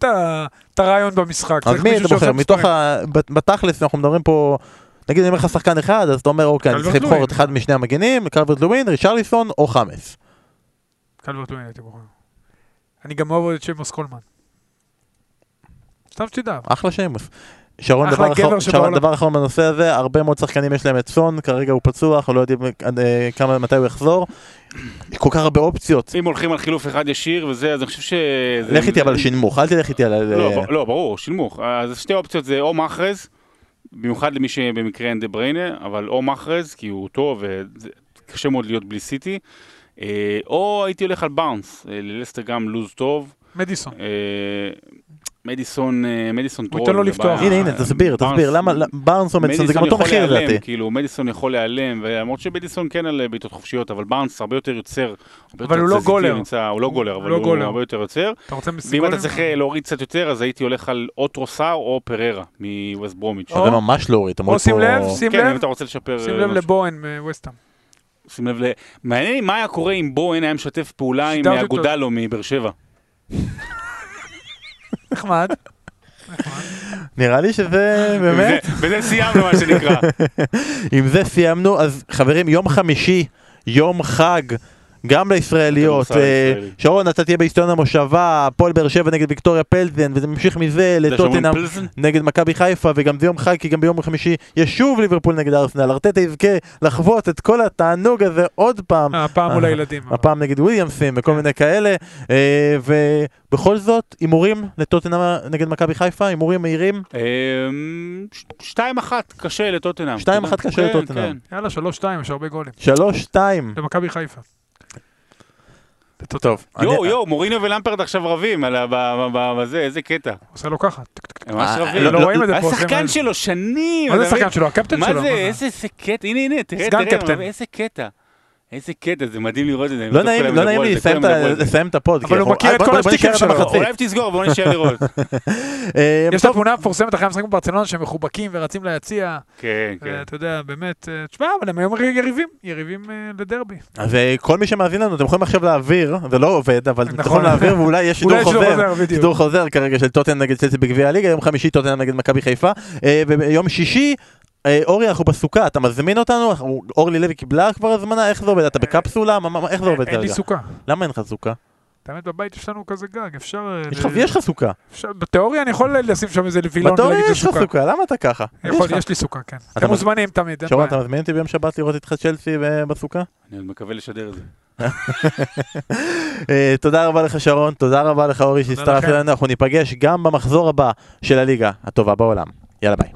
את הרעיון במשחק. אז מי אתה בוחר? מתוך. ה... בת- בתכלס אנחנו מדברים פה, נגיד אני אומר לך שחקן אחד, אז אתה אומר אוקיי, אני צריך לבחור. את אחד משני המגנים, קלברט לווין, רישרליסון או חמאס. קלברט לואין הייתי בוחר. אני גם אוהב את שמוס קולמן. סתם שתדע. אחלה שיימוס. שרון, דבר אחרון-. שרון, דבר אחרון בנושא הזה, הרבה מאוד שחקנים יש להם את סון, כרגע הוא פצוע, אנחנו לא יודעים עד, אה, כמה, מתי הוא יחזור. כל כך הרבה אופציות. אם הולכים על חילוף אחד ישיר וזה, אז אני חושב ש... לך איתי אבל שינמוך, אל תלך איתי על... לא, לא, ברור, שילמוך. אז שתי אופציות זה או מחרז, במיוחד למי שבמקרה אין דה בריינה, אבל או מחרז, כי הוא טוב וקשה מאוד להיות בלי סיטי, אה, או הייתי הולך על באונס, אה, ללסטר גם לוז טוב. מדיסון. מדיסון, אה, מדיסון הוא טרול. ייתן לו לפתוח. הנה, הנה, תסביר, תסביר, למה בארנס או מדיסון זה גם אותו מחיר לדעתי. כאילו מדיסון יכול להיעלם, ולמרות שמדיסון כן על בעיטות חופשיות, אבל בארנס הרבה יותר יוצר. אבל יותר הוא לא גולר. הוא לא גולר, אבל לא הוא. הרבה יותר יוצר. אתה רוצה ואם מסיגולים? אתה צריך אה, להוריד קצת יותר, אז הייתי הולך על או טרוסר או פררה מווסט ברומיץ'. זה ממש להוריד, או שים לב, שים כן, אם לב, אתה רוצה לשפר... שים אה, לב. לבוהן מווסטהאם. שים לב ל... מעניין לי מה היה קורה אם בואן היה משתף פעולה עם. אגודלו מבאר שבע. נחמד. נראה לי שזה באמת, בזה- סיימנו מה שנקרא. [laughs] עם זה סיימנו, אז חברים, יום חמישי, יום חג. גם לישראליות, אה. שרון אתה תהיה באיצטדיון המושבה, הפועל באר שבע נגד ויקטוריה פלזן וזה ממשיך מזה לטוטנאם? נגד מכבי חיפה וגם זה יום חג כי גם ביום חמישי יש שוב ליברפול נגד ארסנל, ארטטה יזכה לחוות את כל התענוג הזה עוד פעם, הפעם מול אה, הילדים. הפעם נגד וויליאמסים וכל מיני כאלה אה, ובכל זאת הימורים לטוטנאם נגד מכבי חיפה, הימורים מהירים אמ, ש- שתיים אחת קשה לטוטנאם. שתיים אתה יודע. אחת קשה כן, לטוטנהאם. כן. יאללה, שלוש שתיים, יש הרבה גולים. שלוש, שתיים, למכבי חיפה. טוב, יואו, יואו, מוריניו ולמפרד עכשיו רבים על ה- ב- ב- ב- בזה, איזה קטע. עושה לו ככה. הם ממש אה, רבים. לא- לא רואים את זה פה, השחקן שלו שנים. מה זה? השחקן שלו? הקפטן שלו. זה, מה איזה איזה קטע, הנה הנה, תראה, תראה, איזה קטע. איזה קטע, זה מדהים לראות את זה. לא בטוח נעים לא נעים לי לסיים את הפוד, אבל הוא מכיר את כל השטיקים שלו. המחצית. אולי תסגור, בוא נשאר [laughs] לראות. אה, יש את התמונה המפורסמת אחרי המשחק בברצלונה שהם מחובקים ורצים ליציע. כן, כן. אתה יודע, באמת, אה, תשמע, אבל הם היום יריבים, יריבים אה, לדרבי. אז אה, כל מי שמאזין לנו, אתם יכולים עכשיו להעביר, זה לא עובד, אבל אתם נכון. יכולים להעביר ואולי יש [laughs] שידור חוזר. שידור חוזר כרגע של טוטן נגד צלסי בגביע הליגה, יום חמישי טוטן נגד מכבי חיפה, אה, וביום שישי, אה, אורי אנחנו בסוכה, אתה מזמין אותנו? אנחנו- אורלי לוי קיבלה כבר הזמנה? איך זה עובד? אתה בקפסולה? מה- מה- איך זה עובד אין לי כרגע? סוכה. למה אין לך סוכה? האמת, בבית יש לנו כזה גג, אפשר... אה, יש לך- ל- יש לך סוכה. אפשר- בתיאוריה אני יכול לשים שם איזה וילון בתיאוריה ולהגיד יש לך סוכה. סוכה, למה אתה ככה? יכול, יש לך. יש לי סוכה, כן. אתה אתם מז- מוזמנים תמיד, אין שרון, בעיה. אתה מזמין אותי ביום שבת לראות איתך צ'לסי בסוכה? [laughs] אני עוד מקווה לשדר את זה. אה, תודה רבה לך שרון, תודה רבה לך אורי שהצטרפת לכם. אלינו, אנחנו ניפגש גם במחזור הבא של הליגה הטובה בעולם. יאללה ביי.